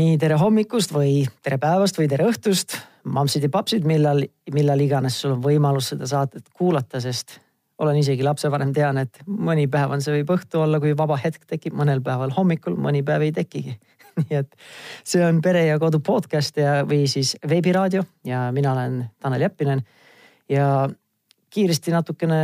nii tere hommikust või tere päevast või tere õhtust, mammsid ja papsid, millal, millal iganes sul on võimalus seda saadet kuulata, sest olen isegi lapsevanem, tean, et mõni päev on see võib õhtu olla, kui vaba hetk tekib, mõnel päeval hommikul, mõni päev ei tekigi nii et see on Pere ja Kodu podcast ja, või siis veebiraadio ja mina olen Tanel Jeppinen. ja kiiresti natukene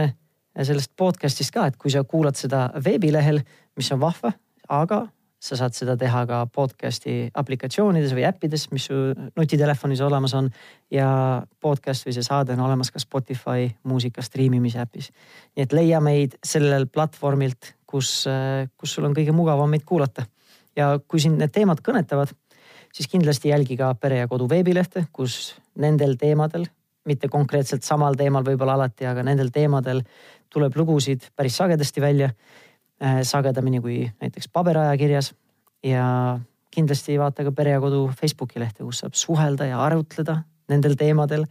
sellest podcast'ist ka, et kui sa kuulad seda veebilehel, mis on vahva, aga sa saad seda teha ka podcast'i aplikatsioonides või äppides, mis su nutitelefonis olemas on. ja podcast või see saade on olemas ka Spotify muusika striimimise äpis. nii et leia meid sellel platvormilt, kus, kus sul on kõige mugavam meid kuulata. ja kui sind need teemad kõnetavad, siis kindlasti jälgi ka Pere ja Kodu veebilehte, kus nendel teemadel, mitte konkreetselt samal teemal võib-olla alati, aga nendel teemadel tuleb lugusid päris sagedasti välja sagedamini kui näiteks paberajakirjas. ja kindlasti vaata ka Pere ja Kodu Facebooki lehte, kus saab suhelda ja arutleda nendel teemadel.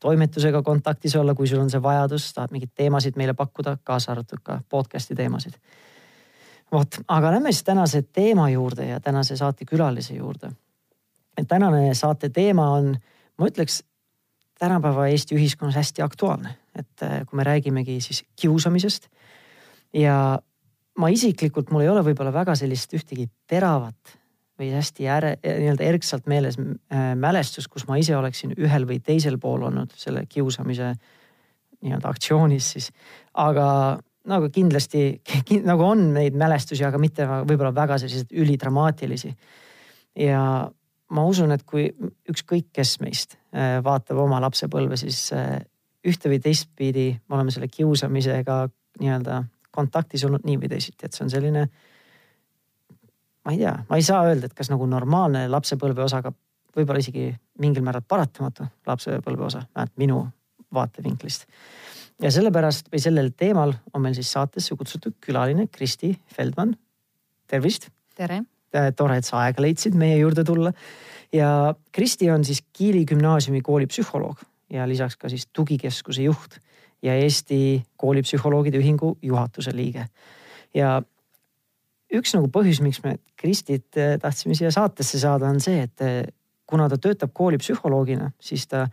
toimetusega kontaktis olla, kui sul on see vajadus, tahad mingeid teemasid meile pakkuda, kaasa arvatud ka podcast'i teemasid. vot, aga lähme siis tänase teema juurde ja tänase saate külalise juurde. et tänane saate teema on, ma ütleks tänapäeva Eesti ühiskonnas hästi aktuaalne, et äh, kui me räägimegi siis kiusamisest ja ma isiklikult, mul ei ole võib-olla väga sellist ühtegi teravat või hästi äre, nii-öelda erksalt meeles äh, mälestust, kus ma ise oleksin ühel või teisel pool olnud selle kiusamise nii-öelda aktsioonis siis. aga nagu kindlasti nagu on neid mälestusi, aga mitte võib-olla väga selliseid ülidramaatilisi. ja ma usun, et kui ükskõik kes meist äh, vaatab oma lapsepõlve, siis äh, ühte või teistpidi me oleme selle kiusamisega nii-öelda kontaktis olnud nii või teisiti, et see on selline. ma ei tea, ma ei saa öelda, et kas nagu normaalne lapsepõlve osa, aga võib-olla isegi mingil määral paratamatu lapsepõlve osa, vähemalt minu vaatevinklist. ja sellepärast või sellel teemal on meil siis saatesse kutsutud külaline Kristi Feldman. tervist. tere. tore, et sa aega leidsid meie juurde tulla. ja Kristi on siis Kiili gümnaasiumi kooli psühholoog ja lisaks ka siis tugikeskuse juht ja Eesti Koolipsühholoogide Ühingu juhatuse liige. ja üks nagu põhjus, miks me Kristit eh, tahtsime siia saatesse saada, on see, et eh, kuna ta töötab koolipsühholoogina, siis ta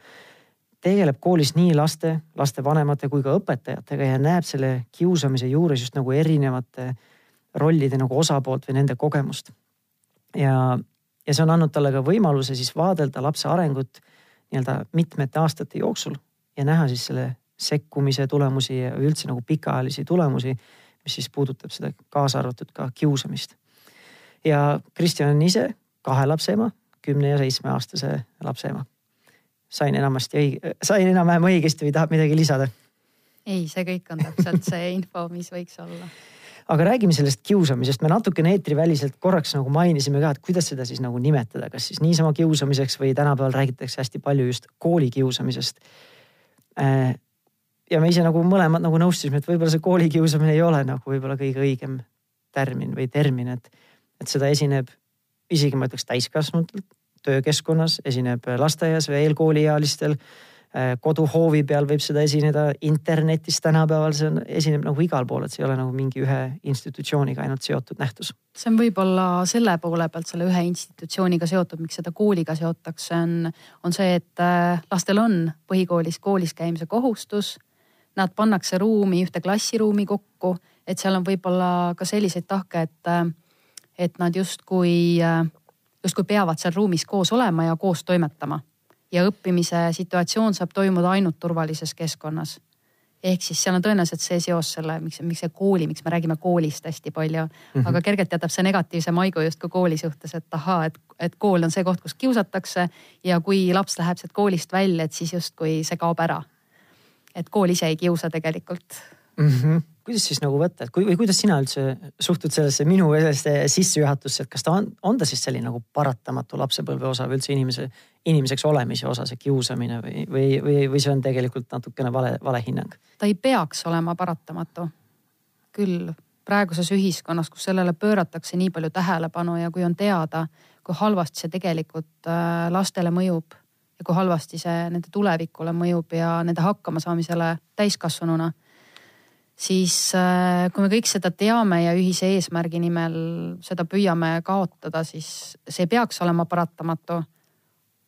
tegeleb koolis nii laste, lastevanemate kui ka õpetajatega ja näeb selle kiusamise juures just nagu erinevate rollide nagu osapoolt või nende kogemust. ja, ja see on andnud talle ka võimaluse siis vaadelda lapse arengut nii-öelda mitmete aastate jooksul ja näha siis selle sekkumise tulemusi ja üldse nagu pikaajalisi tulemusi, mis siis puudutab seda kaasa arvatud ka kiusamist. ja Kristjan on ise kahe lapse ema, kümne ja seitsmeaastase lapse ema. sain enamasti õige, sain enam-vähem õigesti või tahad midagi lisada? ei, see kõik on täpselt see info, mis võiks olla aga räägime sellest kiusamisest, me natukene eetriväliselt korraks nagu mainisime ka, et kuidas seda siis nagu nimetada, kas siis niisama kiusamiseks või tänapäeval räägitakse hästi palju just koolikiusamisest äh, ja me ise nagu mõlemad nagu nõustusime, et võib-olla see koolikiusamine ei ole nagu võib-olla kõige õigem tärmin või termin, et, et seda esineb isegi ma ütleks täiskasvanutel töökeskkonnas, esineb lasteaias või eelkooliealistel. Koduhoovi peal võib seda esineda, internetis tänapäeval see on, esineb nagu igal pool, et see ei ole nagu mingi ühe institutsiooniga ainult seotud nähtus. see on võib-olla selle poole pealt selle ühe institutsiooniga seotud, miks seda kooliga seotakse, on, on see, et äh, lastel on põhikoolis koolis käimise kohustus nad pannakse ruumi, ühte klassiruumi kokku, et seal on võib-olla ka selliseid tahke, et, et nad justkui, justkui peavad seal ruumis koos olema ja koos toimetama. ja õppimise situatsioon saab toimuda ainult turvalises keskkonnas. ehk siis seal on tõenäoliselt see seos selle, miks, miks see kooli, miks me räägime koolist hästi palju -hmm. aga kergelt jätab see negatiivse maigu justkui kooli suhtes, et ahaa, et, et kool on see koht, kus kiusatakse ja kui laps läheb sealt koolist välja, et siis justkui see kaob ära et kool ise ei kiusa tegelikult mm. -hmm. kuidas siis nagu võtta, et kui või kuidas sina üldse suhtud sellesse minu sellesse sissejuhatusse, et kas ta on, on ta siis selline nagu paratamatu lapsepõlve osa või üldse inimese, inimeseks olemise osa, see kiusamine või, või, või, või see on tegelikult natukene vale, vale hinnang? ta ei peaks olema paratamatu. küll praeguses ühiskonnas, kus sellele pööratakse nii palju tähelepanu ja kui on teada, kui halvasti see tegelikult äh, lastele mõjub ja kui halvasti see nende tulevikule mõjub ja nende hakkamasaamisele täiskasvanuna. siis äh, kui me kõik seda teame ja ühise eesmärgi nimel seda püüame kaotada, siis see peaks olema paratamatu.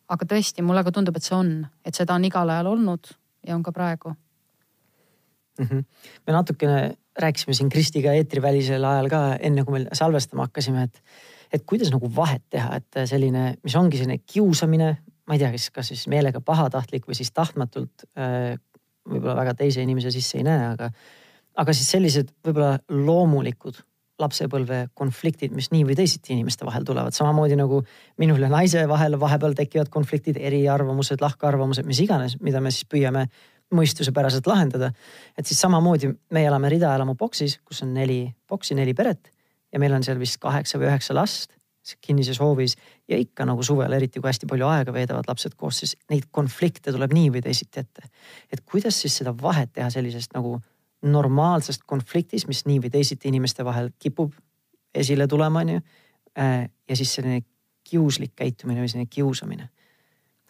aga tõesti, mulle ka tundub, et see on, et seda on igal ajal olnud ja on ka praegu mm. -hmm. me natukene rääkisime siin Kristiga eetrivälisel ajal ka enne, kui me salvestama hakkasime, et, et kuidas nagu vahet teha, et selline, mis ongi selline kiusamine, ma ei tea, kas, kas siis meelega pahatahtlik või siis tahtmatult äh, võib-olla väga teise inimese sisse ei näe, aga aga siis sellised võib-olla loomulikud lapsepõlve konfliktid, mis nii või teisiti inimeste vahel tulevad, samamoodi nagu minul ja naise vahel vahepeal tekivad konfliktid, eriarvamused, lahkarvamused, mis iganes, mida me siis püüame mõistusepäraselt lahendada. et siis samamoodi me elame ridaelamu boksis, kus on neli boksi, neli peret ja meil on seal vist kaheksa või üheksa last kinnises hoovis ja ikka nagu suvel, eriti kui hästi palju aega veedavad lapsed koos, siis neid konflikte tuleb nii või teisiti ette. et kuidas siis seda vahet teha sellisest nagu normaalsest konfliktist, mis nii või teisiti inimeste vahel kipub esile tulema, onju. Äh, ja siis selline kiuslik käitumine või selline kiusamine.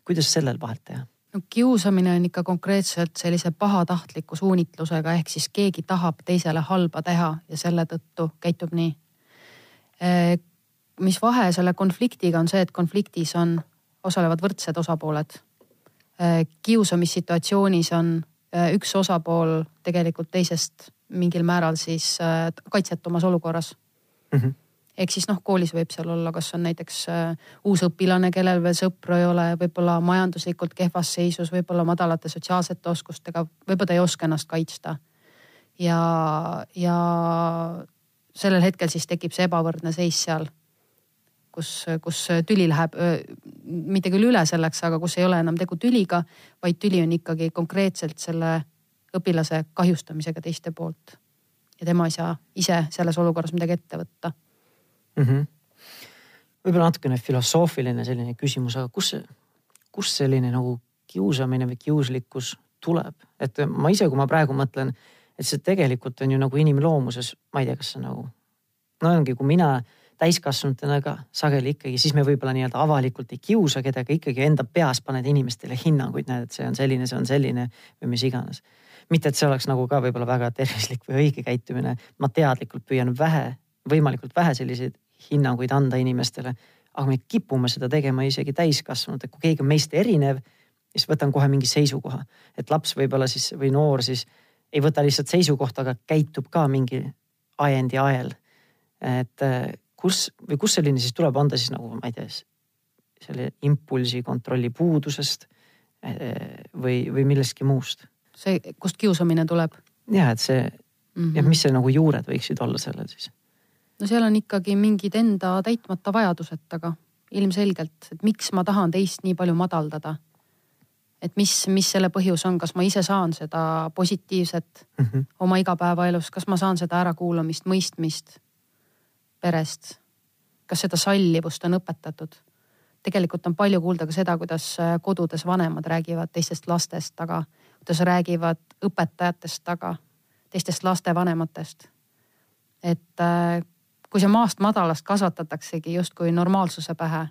kuidas sellel vahet teha? no kiusamine on ikka konkreetselt sellise pahatahtliku suunitlusega, ehk siis keegi tahab teisele halba teha ja selle tõttu käitub nii. Mis vahe selle konfliktiga on see, et konfliktis on, osalevad võrdsed osapooled. Äh, kiusamissituatsioonis on Äh, üks osapool tegelikult teisest mingil määral siis äh, kaitsetumas olukorras mm. -hmm. ehk siis noh, koolis võib seal olla, kas on näiteks äh, uus õpilane, kellel veel sõpru ei ole, võib-olla majanduslikult kehvas seisus, võib-olla madalate sotsiaalsete oskustega, võib-olla ta ei oska ennast kaitsta. ja, ja sellel hetkel siis tekib see ebavõrdne seis seal kus, kus tüli läheb mitte küll üle selleks, aga kus ei ole enam tegu tüliga, vaid tüli on ikkagi konkreetselt selle õpilase kahjustamisega teiste poolt. ja tema ei saa ise selles olukorras midagi ette võtta mm. -hmm. võib-olla natukene filosoofiline selline küsimus, aga kus kust selline nagu kiusamine või kiuslikkus tuleb, et ma ise, kui ma praegu mõtlen, et see tegelikult on ju nagu inimloomuses, ma ei tea, kas see nagu, no ongi, kui mina täiskasvanutena ka sageli ikkagi, siis me võib-olla nii-öelda avalikult ei kiusa kedagi, ikkagi enda peas paned inimestele hinnanguid, näed, et see on selline, see on selline või mis iganes. mitte, et see oleks nagu ka võib-olla väga tervislik või õige käitumine. ma teadlikult püüan vähe, võimalikult vähe selliseid hinnanguid anda inimestele. aga me kipume seda tegema isegi täiskasvanud, et kui keegi on meist erinev, siis võtan kohe mingi seisukoha. et laps võib-olla siis või noor siis ei võta lihtsalt seisukohta, aga käitub ka mingi ajendi ajel. et kus või kust selline siis tuleb, on ta siis nagu ma ei tea, selle impulsi kontrolli puudusest eh, või, või millestki muust? see, kust kiusamine tuleb? ja et see mm -hmm. ja mis see nagu juured võiksid olla sellel siis? no seal on ikkagi mingid enda täitmata vajadused taga, ilmselgelt, et miks ma tahan teist nii palju madaldada. et mis, mis selle põhjus on, kas ma ise saan seda positiivset mm -hmm. oma igapäevaelus, kas ma saan seda ärakuulamist, mõistmist perest. kas seda sallivust on õpetatud? tegelikult on palju kuulda ka seda, kuidas äh, kodudes vanemad räägivad teistest lastest taga, kuidas räägivad õpetajatest taga, teistest lastevanematest. et äh, kui see maast madalast kasvatataksegi justkui normaalsuse pähe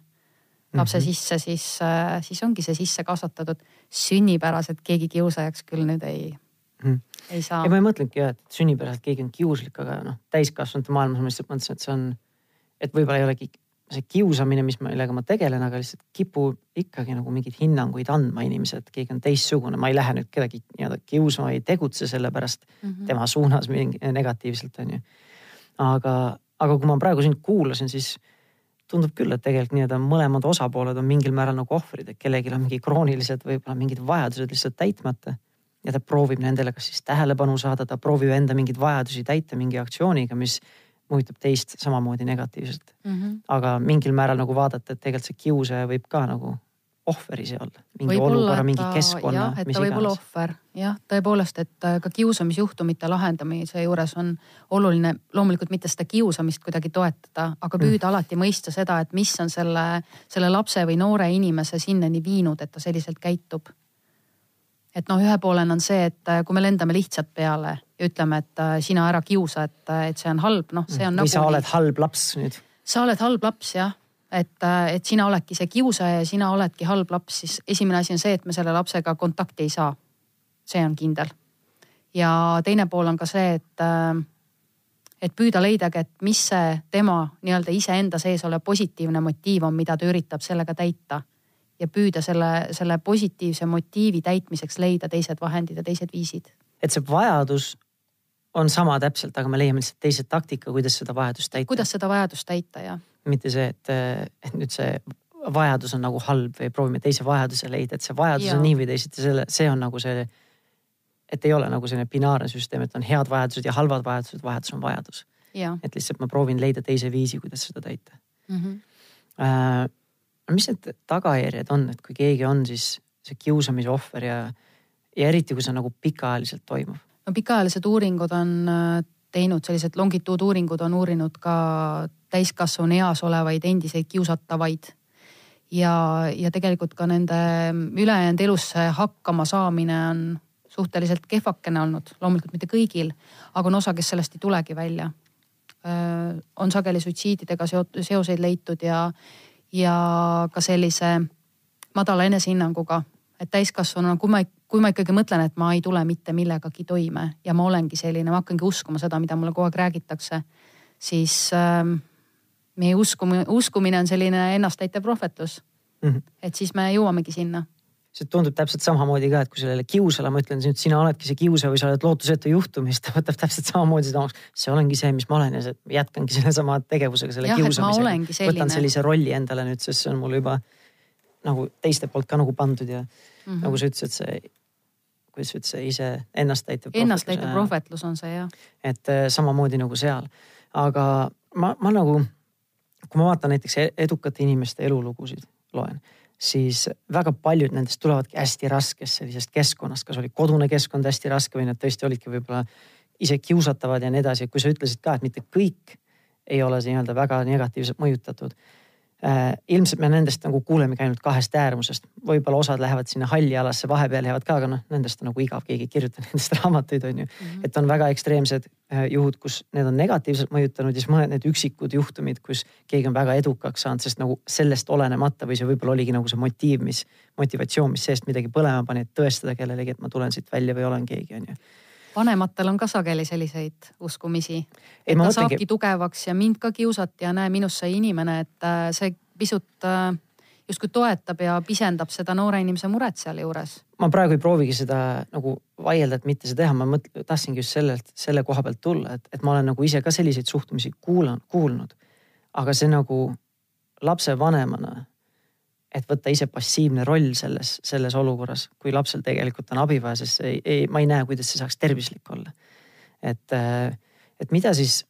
lapse mm -hmm. sisse, siis, äh, siis ongi see sisse kasvatatud sünnipäraselt, keegi kiusajaks küll nüüd ei mm. ei saa. ja ma ei mõtlenudki jah, et sünnipäraselt keegi on kiuslik, aga noh, täiskasvanute maailmas ma lihtsalt mõtlesin, et see on, et võib-olla ei olegi see kiusamine, mis, millega ma tegelen, aga lihtsalt kipub ikkagi nagu mingeid hinnanguid andma inimesed, et keegi on teistsugune, ma ei lähe nüüd kedagi nii-öelda kiusama, ei tegutse selle pärast mm -hmm. tema suunas mingi negatiivselt onju. aga, aga kui ma praegu sind kuulasin, siis tundub küll, et tegelikult nii-öelda mõlemad osapooled on mingil määral nagu ohvrid, et kellelgi on mingi kroonilised võib-olla mingid vajadused lihtsalt täitmata ja ta proovib nendele kas siis tähelepanu saada, ta proovib enda mingeid vajadusi täita mingi aktsiooniga, mis mõjutab teist samamoodi negatiivselt mm. -hmm. aga mingil määral nagu vaadata, et tegelikult see kiusaja võib ka nagu ohver ise olla. mingi võib olukorra, mingi keskkonna. et ta võib olla ohver, jah, tõepoolest, et äh, ka kiusamisjuhtumite lahendamise juures on oluline loomulikult mitte seda kiusamist kuidagi toetada, aga mm. püüda mm. alati mõista seda, et mis on selle, selle lapse või noore inimese sinnani viinud, et ta selliselt käitub et noh, ühe poolena on see, et äh, kui me lendame lihtsalt peale ja ütleme, et äh, sina ära kiusa, et, äh, et see on halb, noh, see on või nagu. või sa oled halb laps nüüd. sa oled halb laps jah, et, et sina oledki see kiusaja ja sina oledki halb laps, siis esimene asi on see, et me selle lapsega kontakti ei saa. see on kindel. ja teine pool on ka see, et, et püüda leidagi, et mis see tema nii-öelda iseenda sees olev positiivne motiiv on, mida ta üritab sellega täita. Ja püüda selle, selle positiivse motiivi täitmiseks leida teised vahendid ja teised viisid. et see vajadus on sama täpselt, aga me leiame lihtsalt teise taktika, kuidas seda vajadust täita. kuidas seda vajadust täita, jah. mitte see, et, et nüüd see vajadus on nagu halb või proovime teise vajaduse leida, et see vajadus ja. on nii või teisiti, selle, see on nagu see et ei ole nagu selline binaarne süsteem, et on head vajadused ja halvad vajadused, vajadus on vajadus. et lihtsalt ma proovin leida teise viisi, kuidas seda täita mm. -hmm. Äh, mis need tagajärjed on, et kui keegi on siis see kiusamise ohver ja, ja eriti kui see nagu pikaajaliselt toimub? no pikaajalised uuringud on äh, teinud sellised longituuduuringud on uurinud ka täiskasvanu eas olevaid endiseid kiusatavaid ja, ja tegelikult ka nende ülejäänud elusse hakkama saamine on suhteliselt kehvakene olnud, loomulikult mitte kõigil, aga on osa, kes sellest ei tulegi välja. on sageli suitsiididega seoseid leitud ja, ja ka sellise madala enesehinnanguga, et täiskasvanuna, kui ma, kui ma ikkagi mõtlen, et ma ei tule mitte millegagi toime ja ma olengi selline, ma hakkangi uskuma seda, mida mulle kogu aeg räägitakse, siis äh, meie uskumine, uskumine on selline ennastäitev prohvetus mm. -hmm. et siis me jõuamegi sinna see tundub täpselt samamoodi ka, et kui sellele kiusale ma ütlen, et sina oledki see kiusaja või sa oled lootusetu juhtum, siis ta võtab täpselt samamoodi seda omaks. see olengi see, mis ma olen ja jätkangi sellesama tegevusega, selle kiusamisega. võtan sellise rolli endale nüüd, sest see on mulle juba nagu teiste poolt ka nagu pandud ja mm -hmm. nagu sa ütlesid, see kuidas sa ütlesid, ise ennastäitev. ennastäitev prohvetlus on see jah. et äh, samamoodi nagu seal, aga ma, ma nagu, kui ma vaatan näiteks e-, edukate inimeste elulugusid, loen siis väga paljud nendest tulevadki hästi raskest sellisest keskkonnast, kas oli kodune keskkond hästi raske või nad tõesti olidki võib-olla ise kiusatavad ja nii edasi. kui sa ütlesid ka, et mitte kõik ei ole nii-öelda väga negatiivselt mõjutatud ilmselt me nendest nagu kuulemegi ainult kahest äärmusest, võib-olla osad lähevad sinna halli alasse, vahepeal jäävad ka, aga noh, nendest on nagu igav, keegi ei kirjuta nendest raamatuid, on ju mm. -hmm. et on väga ekstreemsed äh, juhud, kus need on negatiivselt mõjutanud ja siis mõned need üksikud juhtumid, kus keegi on väga edukaks saanud, sest nagu sellest olenemata või see võib-olla oligi nagu see motiiv, mis, motivatsioon, mis seest midagi põlema pani, et tõestada kellelegi, et ma tulen siit välja või olen keegi, on ju vanematel on ka sageli selliseid uskumisi. et ta saabki mõtlengi... tugevaks ja mind ka kiusati ja näe, minust sai inimene, et äh, see pisut äh, justkui toetab ja pisendab seda noore inimese muret sealjuures. ma praegu ei proovigi seda nagu vaielda, et mitte seda teha, ma mõtlen, tahtsingi just sellelt, selle koha pealt tulla, et, et ma olen nagu ise ka selliseid suhtumisi kuulan, kuulnud. aga see nagu lapsevanemana et võtta ise passiivne roll selles, selles olukorras, kui lapsel tegelikult on abi vaja, sest ei, ei, ma ei näe, kuidas see saaks tervislik olla. et, äh, et mida siis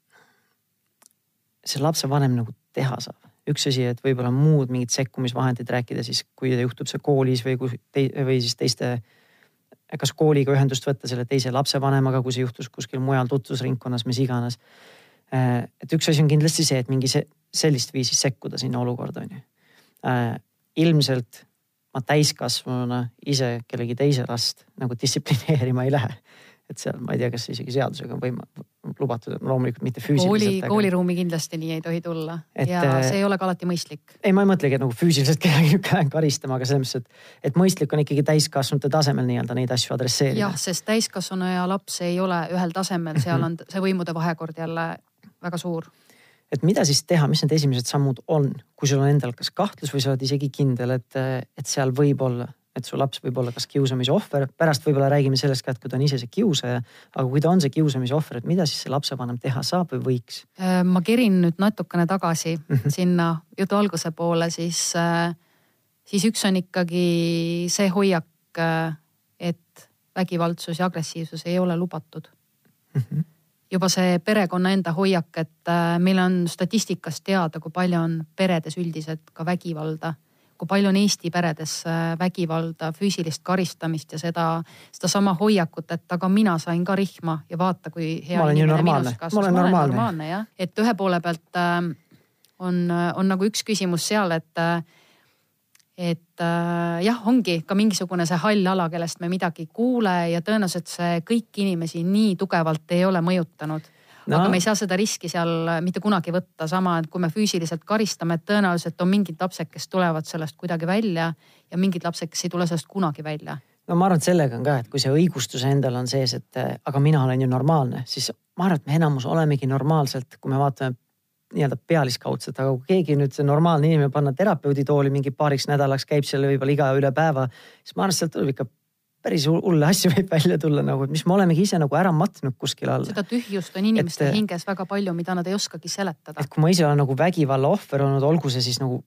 see lapsevanem nagu teha saab? üks asi, et võib-olla muud mingid sekkumisvahendid rääkida siis, kui juhtub see koolis või kui tei, või siis teiste, kas kooliga ühendust võtta selle teise lapsevanemaga, kui see juhtus kuskil mujal tutvusringkonnas, mis iganes. Äh, et üks asi on kindlasti see, et mingi see, sellist viisi sekkuda sinna olukorda on ju äh, ilmselt ma täiskasvanuna ise kellegi teise last nagu distsiplineerima ei lähe. et seal ma ei tea, kas isegi seadusega on võima-, lubatud, loomulikult mitte füüsiliselt. kooli aga..., kooliruumi kindlasti nii ei tohi tulla et, ja äh, see ei ole ka alati mõistlik. ei, ma ei mõtlegi, et nagu füüsiliselt kedagi karistama, aga selles mõttes, et, et mõistlik on ikkagi täiskasvanute tasemel nii-öelda neid asju adresseerida. jah, sest täiskasvanu ja laps ei ole ühel tasemel, seal mhm. on see võimude vahekord jälle väga suur et mida siis teha, mis need esimesed sammud on, kui sul on endal kas kahtlus või sa oled isegi kindel, et, et seal võib olla, et su laps võib olla kas kiusamise ohver, pärast võib-olla räägime sellest ka, et kui ta on ise see kiusaja. aga kui ta on see kiusamise ohver, et mida siis see lapsevanem teha saab või võiks? Äh, ma kerin nüüd natukene tagasi mm -hmm. sinna jutu alguse poole, siis, äh, siis üks on ikkagi see hoiak, äh, et vägivaldsus ja agressiivsus ei ole lubatud mm. -hmm juba see perekonna enda hoiak, et äh, meil on statistikast teada, kui palju on peredes üldiselt ka vägivalda. Kui palju on Eesti peredes äh, vägivalda, füüsilist karistamist ja seda, sedasama hoiakut, et aga mina sain ka rihma ja vaata, kui hea inimene minust kasvas. ma olen normaalne, normaalne jah, et ühe poole pealt äh, on, on nagu üks küsimus seal, et et äh, jah, ongi ka mingisugune see hall ala, kellest me midagi ei kuule ja tõenäoliselt see kõiki inimesi nii tugevalt ei ole mõjutanud. No.. aga me ei saa seda riski seal mitte kunagi võtta, sama, et kui me füüsiliselt karistame, et tõenäoliselt on mingid lapsed, kes tulevad sellest kuidagi välja ja mingid lapsed, kes ei tule sellest kunagi välja. No ma arvan, et sellega on ka, et kui see õigustus endal on sees, et aga mina olen ju normaalne, siis ma arvan, et me enamus olemegi normaalselt, kui me vaatame nii-öelda pealiskaudselt, aga kui keegi nüüd see normaalne inimene panna terapeudi tooli mingi paariks nädalaks, käib seal võib-olla iga üle päeva, siis ma arvan, et sealt tuleb ikka päris hulle asju võib välja tulla nagu, mis me olemegi ise nagu ära matnud kuskile alla. seda tühjust on inimeste et, hinges väga palju, mida nad ei oskagi seletada. et kui ma ise olen nagu vägivalla ohver olnud, olgu see siis nagu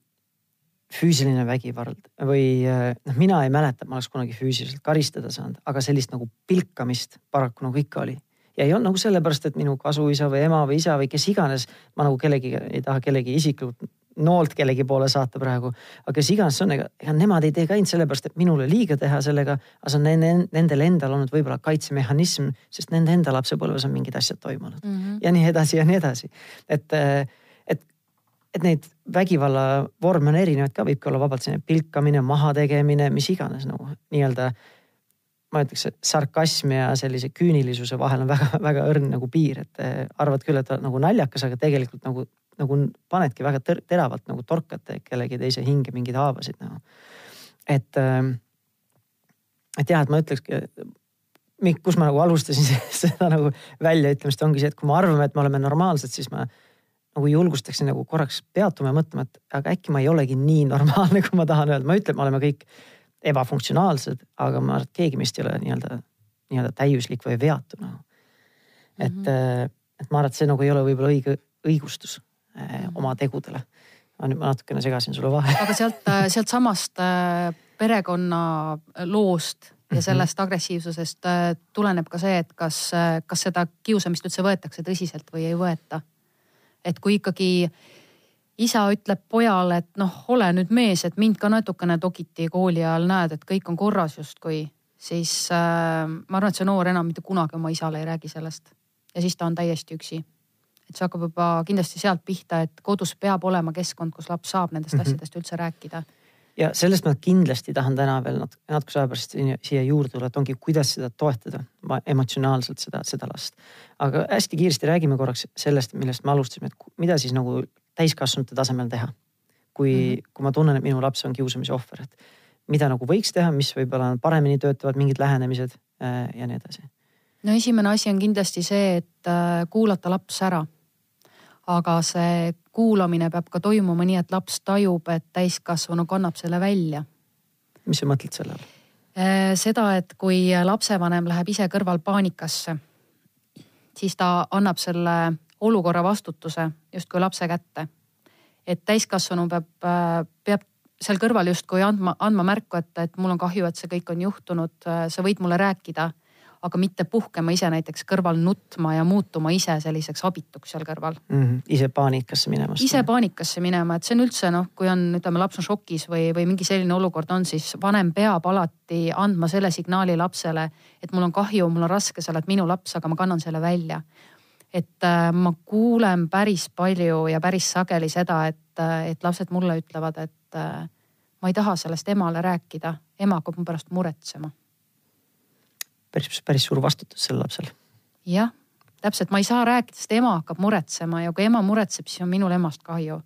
füüsiline vägivald või noh, mina ei mäleta, et ma oleks kunagi füüsiliselt karistada saanud, aga sellist nagu pilkamist paraku nagu ikka oli ja ei olnud nagu sellepärast, et minu kasuisa või ema või isa või kes iganes, ma nagu kellegi ei taha kellegi isiklikult noolt kellegi poole saata praegu, aga kes iganes see on, ega, nemad ei tee ka ainult sellepärast, et minule liiga teha sellega, aga see on nende, nendel endal olnud võib-olla kaitsemehhanism, sest nende enda lapsepõlves on mingid asjad toimunud mm -hmm. ja nii edasi ja nii edasi. et, et, et neid vägivalla vorme on erinevaid ka, võibki olla vabalt selline pilkamine, mahategemine, mis iganes nagu nii-öelda ma ütleks, et sarkasmi ja sellise küünilisuse vahel on väga-väga õrn nagu piir, et eh, arvad küll, et nagu naljakas, aga tegelikult nagu, nagu panedki väga teravalt nagu torkate kellegi teise hinge mingeid haavasid nagu. et, eh, et jah, et ma ütlekski, kus ma nagu alustasin seda nagu väljaütlemist, ongi see, et kui me arvame, et me oleme normaalsed, siis ma nagu julgustaksin nagu korraks peatuma ja mõtlema, et aga äkki ma ei olegi nii normaalne, kui ma tahan öelda, ma ütlen, me oleme kõik ebafunktsionaalsed, aga ma arvan, et keegi meist ei ole nii-öelda, nii-öelda täiuslik või veatu nagu. et mm, -hmm. et ma arvan, et see nagu ei ole võib-olla õige õigustus -hmm. oma tegudele. ma nüüd natukene segasin sulle vahele. aga sealt, äh, sealtsamast perekonna loost ja mhm. sellest agressiivsusest tuleneb ka see, et kas, kas seda kiusamist üldse võetakse tõsiselt või ei võeta. et kui ikkagi äh, isa ütleb pojale, et noh, ole nüüd mees, et mind ka natukene tokiti kooli ajal, näed, et kõik on korras justkui, siis äh, ma arvan, et see noor enam mitte kunagi oma isale ei räägi sellest. ja siis ta on täiesti üksi. et see hakkab juba kindlasti sealt pihta, et kodus peab olema keskkond, kus laps saab nendest mm -hmm. asjadest üldse rääkida ja sellest ma kindlasti tahan täna veel natuke, natukese aja pärast siia juurde tulla, et ongi, kuidas seda toetada emotsionaalselt seda, seda last. aga hästi kiiresti räägime korraks sellest, millest me alustasime, et mida siis nagu täiskasvanute tasemel teha. kui mm, -hmm. kui ma tunnen, et minu laps on kiusamise ohver, et mida nagu võiks teha, mis võib-olla paremini töötavad mingid lähenemised äh, ja nii edasi. no esimene asi on kindlasti see, et äh, kuulata laps ära. aga see kuulamine peab ka toimuma nii, et laps tajub, et täiskasvanu kannab selle välja. mis sa mõtled selle all? Äh, seda, et kui lapsevanem läheb ise kõrval paanikasse, siis ta annab selle olukorra vastutuse justkui lapse kätte. et täiskasvanu peab, äh, peab seal kõrval justkui andma, andma märku, et, et mul on kahju, et see kõik on juhtunud, äh, sa võid mulle rääkida, aga mitte puhkema ise näiteks kõrval nutma ja muutuma ise selliseks abituks seal kõrval mm. -hmm. ise paanikasse minema. ise paanikasse minema, et see on üldse noh, kui on, ütleme, laps on šokis või, või mingi selline olukord on, siis vanem peab alati andma selle signaali lapsele, et mul on kahju, mul on raske, sa oled minu laps, aga ma kannan selle välja et äh, ma kuulen päris palju ja päris sageli seda, et, äh, et lapsed mulle ütlevad, et äh, ma ei taha sellest emale rääkida, ema hakkab mu pärast muretsema. päris, päris suur vastutus sel lapsel. jah, täpselt, ma ei saa rääkida, sest ema hakkab muretsema ja kui ema muretseb, siis on minul emast kahju.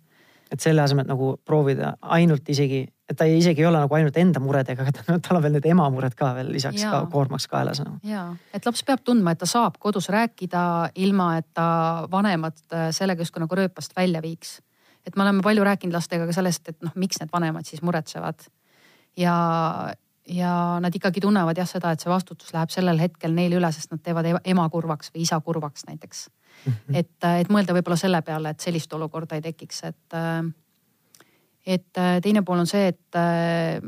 et selle asemel nagu proovida ainult isegi et ta isegi ei ole nagu ainult enda muredega, aga tal on veel need ema mured ka veel lisaks ja. ka koormaks kaelas nagu. ja, et laps peab tundma, et ta saab kodus rääkida, ilma et ta vanemad äh, sellega justkui nagu rööpast välja viiks. et me oleme palju rääkinud lastega ka sellest, et noh, miks need vanemad siis muretsevad. ja, ja nad ikkagi tunnevad jah seda, et see vastutus läheb sellel hetkel neile üle, sest nad teevad ema kurvaks või isa kurvaks näiteks. -hmm. et, äh, et mõelda võib-olla selle peale, et sellist olukorda ei tekiks, et äh, et äh, teine pool on see, et äh,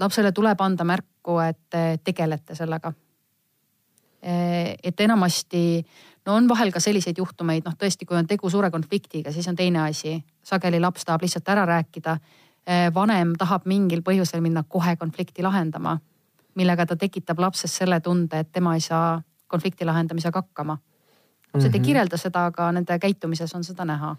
lapsele tuleb anda märku, et tegelete sellega. Äh, et enamasti, no on vahel ka selliseid juhtumeid, noh tõesti, kui on tegu suure konfliktiga, siis on teine asi. sageli laps tahab lihtsalt ära rääkida. vanem tahab mingil põhjusel minna kohe konflikti lahendama, millega ta tekitab lapses selle tunde, et tema ei saa konflikti lahendamisega hakkama. lapsed mm -hmm. ei mhm. kirjelda seda, aga nende käitumises on seda näha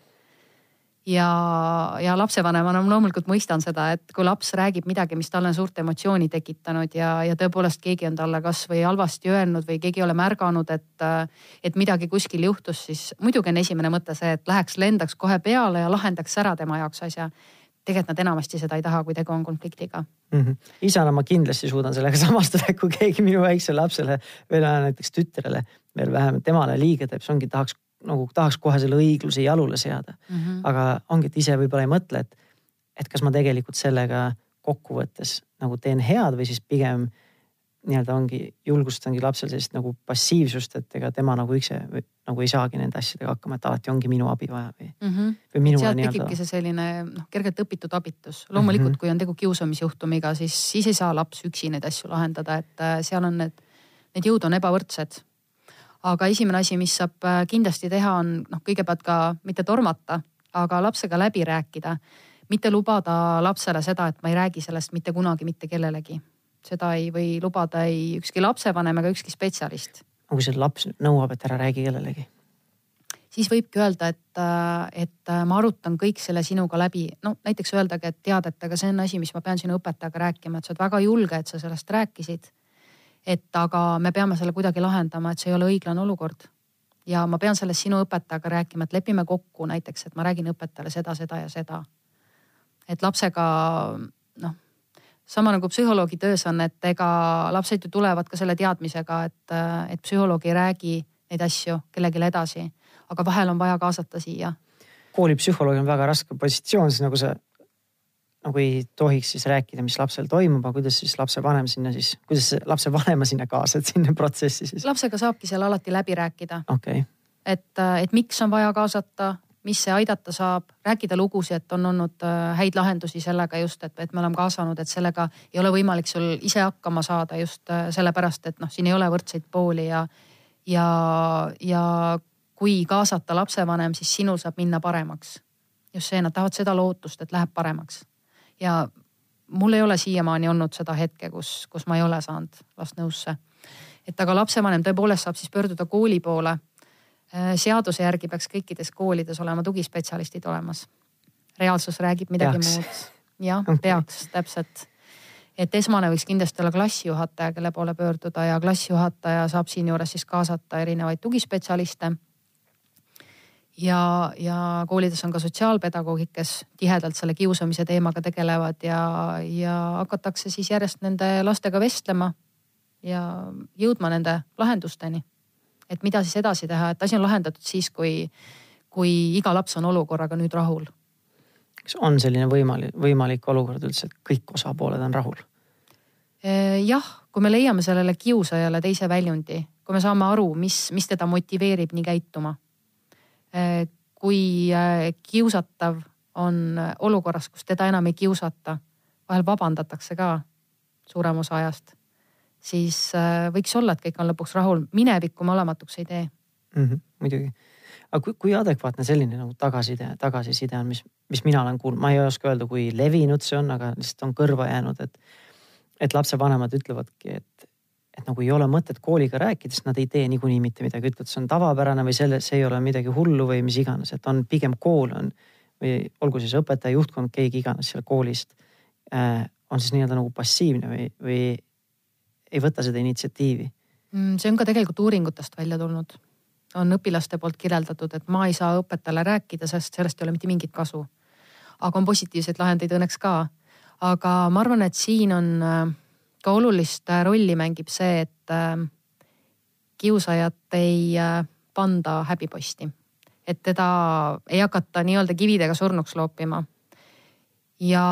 ja, ja lapsevanemana ma loomulikult mõistan seda, et kui laps räägib midagi, mis talle on suurt emotsiooni tekitanud ja, ja tõepoolest keegi on talle kasvõi halvasti öelnud või keegi ei ole märganud, et, et midagi kuskil juhtus, siis muidugi on esimene mõte see, et läheks, lendaks kohe peale ja lahendaks ära tema jaoks asja. tegelikult nad enamasti seda ei taha, kui tegu on konfliktiga mm. -hmm. isana ma kindlasti suudan sellega samastuda, kui keegi minu väiksele lapsele veel näiteks tütrele veel vähemalt temale liiga teeb, see ongi, tahaks nagu tahaks kohe selle õigluse jalule seada mm. -hmm. aga ongi, et ise võib-olla ei mõtle, et, et kas ma tegelikult sellega kokkuvõttes nagu teen head või siis pigem nii-öelda ongi, julgustangi lapsel sellist nagu passiivsust, et ega tema nagu ise nagu ei saagi nende asjadega hakkama, et alati ongi minu abi vaja või mm, -hmm. või sealt tekibki see selline noh, kergelt õpitud abitus. loomulikult mm, -hmm. kui on tegu kiusamisjuhtumiga, siis, siis ei saa laps üksi neid asju lahendada, et äh, seal on need, need jõud on ebavõrdsed. Aga esimene asi, mis saab äh, kindlasti teha, on noh, kõigepealt ka mitte tormata, aga lapsega läbi rääkida. mitte lubada lapsele seda, et ma ei räägi sellest mitte kunagi mitte kellelegi seda ei või lubada ei ükski lapsevanem ega ükski spetsialist. aga kui see laps nõuab, et ära räägi kellelegi? siis võibki öelda, et, et ma arutan kõik selle sinuga läbi. no näiteks öeldagi, et tead, et aga see on asi, mis ma pean sinu õpetajaga rääkima, et sa oled väga julge, et sa sellest rääkisid. Et aga me peame selle kuidagi lahendama, et see ei ole õiglane olukord. ja ma pean sellest sinu õpetajaga rääkima, et lepime kokku näiteks, et ma räägin õpetajale seda, seda ja seda. et lapsega noh sama nagu psühholoogi töös on, et ega lapsed ju tulevad ka selle teadmisega, et, et psühholoog ei räägi neid asju kellelegi edasi, aga vahel on vaja kaasata siia. koolipsühholoog on väga raske positsioon, siis nagu sa nagu ei tohiks siis rääkida, mis lapsel toimub, aga kuidas siis lapsevanem sinna siis, kuidas lapsevanema sinna kaasad sinna protsessi siis? lapsega saabki seal alati läbi rääkida okay.. et, et miks on vaja kaasata, mis see aidata saab, rääkida lugusid, et on olnud äh, häid lahendusi sellega just, et, et me oleme kaasanud, et sellega ei ole võimalik sul ise hakkama saada just äh, sellepärast, et noh, siin ei ole võrdseid pooli ja, ja, ja kui kaasata lapsevanem, siis sinul saab minna paremaks. just see, nad tahavad seda lootust, et läheb paremaks. Ja mul ei ole siiamaani olnud seda hetke, kus, kus ma ei ole saanud last nõusse. et aga lapsevanem tõepoolest saab siis pöörduda kooli poole Äh, seaduse järgi peaks kõikides koolides olema tugispetsialistid olemas. reaalsus räägib midagi peaks. muud. jah okay., peaks täpselt. et esmane võiks kindlasti olla klassijuhataja, kelle poole pöörduda ja klassijuhataja saab siinjuures siis kaasata erinevaid tugispetsialiste. Ja, ja koolides on ka sotsiaalpedagoogid, kes tihedalt selle kiusamise teemaga tegelevad ja, ja hakatakse siis järjest nende lastega vestlema ja jõudma nende lahendusteni et mida siis edasi teha, et asi on lahendatud siis, kui, kui iga laps on olukorraga nüüd rahul. kas on selline võimalik, võimalik olukord üldse, et kõik osapooled on rahul? jah, kui me leiame sellele kiusajale teise väljundi, kui me saame aru, mis, mis teda motiveerib nii käituma. Kui kiusatav on olukorras, kus teda enam ei kiusata, vahel vabandatakse ka suurem osa ajast siis äh, võiks olla, et kõik on lõpuks rahul. minevikku me olematuks ei tee mm. -hmm, muidugi. aga kui, kui adekvaatne selline nagu tagasiside, tagasiside on, mis, mis mina olen kuulnud, ma ei oska öelda, kui levinud see on, aga lihtsalt on kõrva jäänud, et, et lapsevanemad ütlevadki, et, et nagu ei ole mõtet kooliga rääkida, sest nad ei tee niikuinii mitte midagi, ütlevad, see on tavapärane või selle, see ei ole midagi hullu või mis iganes, et on pigem kool on või olgu siis õpetaja, juhtkond, keegi iganes seal koolist äh, on siis nii-öelda nagu passiivne või, või ei võta seda initsiatiivi mm,? see on ka tegelikult uuringutest välja tulnud. on õpilaste poolt kirjeldatud, et ma ei saa õpetajale rääkida, sest sellest ei ole mitte mingit kasu. aga on positiivseid lahendeid õnneks ka. aga ma arvan, et siin on äh, ka olulist äh, rolli mängib see, et äh, kiusajat ei panda häbiposti. et teda ei hakata nii-öelda kividega surnuks loopima. ja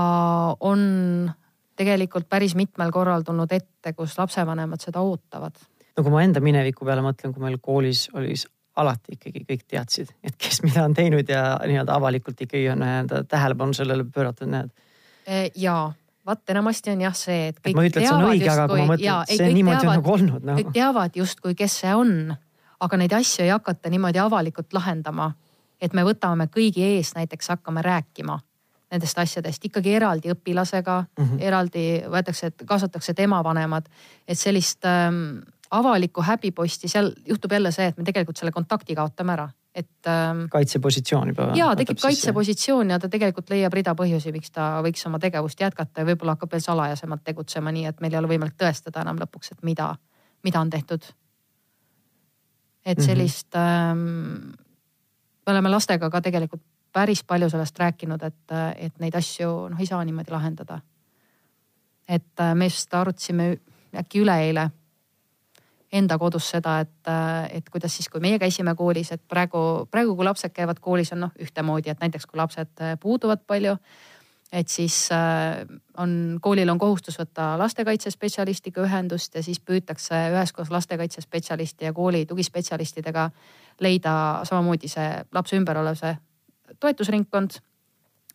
on tegelikult päris mitmel korral tulnud ette, kus lapsevanemad seda ootavad. no kui ma enda mineviku peale mõtlen, kui meil koolis oli alati ikkagi kõik teadsid, et kes mida on teinud ja nii-öelda avalikult ikkagi on nii-öelda tähelepanu sellele pööratud, näed. E, ja vaat enamasti on jah see, et kõik et ma ei ütle, et see on õige, aga kui ma mõtlen, et see niimoodi teavad, on nagu olnud no.. kõik teavad justkui, kes see on, aga neid asju ei hakata niimoodi avalikult lahendama. et me võtame kõigi ees näiteks hakkame rääkima nendest asjadest ikkagi eraldi õpilasega mm, -hmm. eraldi võetakse, et kaasatakse tema vanemad. et sellist ähm, avalikku häbiposti, seal juhtub jälle see, et me tegelikult selle kontakti kaotame ära, et ähm,. kaitsepositsioon juba. ja tekib kaitsepositsioon ja ta tegelikult leiab rida põhjusi, miks ta võiks oma tegevust jätkata ja võib-olla hakkab veel salajasemalt tegutsema, nii et meil ei ole võimalik tõestada enam lõpuks, et mida, mida on tehtud. et mhm. sellist mm -hmm. ähm, me oleme lastega ka tegelikult päris palju sellest rääkinud, et, et neid asju noh, ei saa niimoodi lahendada. et äh, me just arutasime äkki üleeile enda kodus seda, et, et kuidas siis, kui meie käisime koolis, et praegu, praegu, kui lapsed käivad koolis, on noh ühtemoodi, et näiteks kui lapsed puuduvad palju et siis äh, on, koolil on kohustus võtta lastekaitsespetsialistiga ühendust ja siis püütakse üheskoos lastekaitsespetsialisti ja kooli tugispetsialistidega leida samamoodi see lapse ümber olev see toetusringkond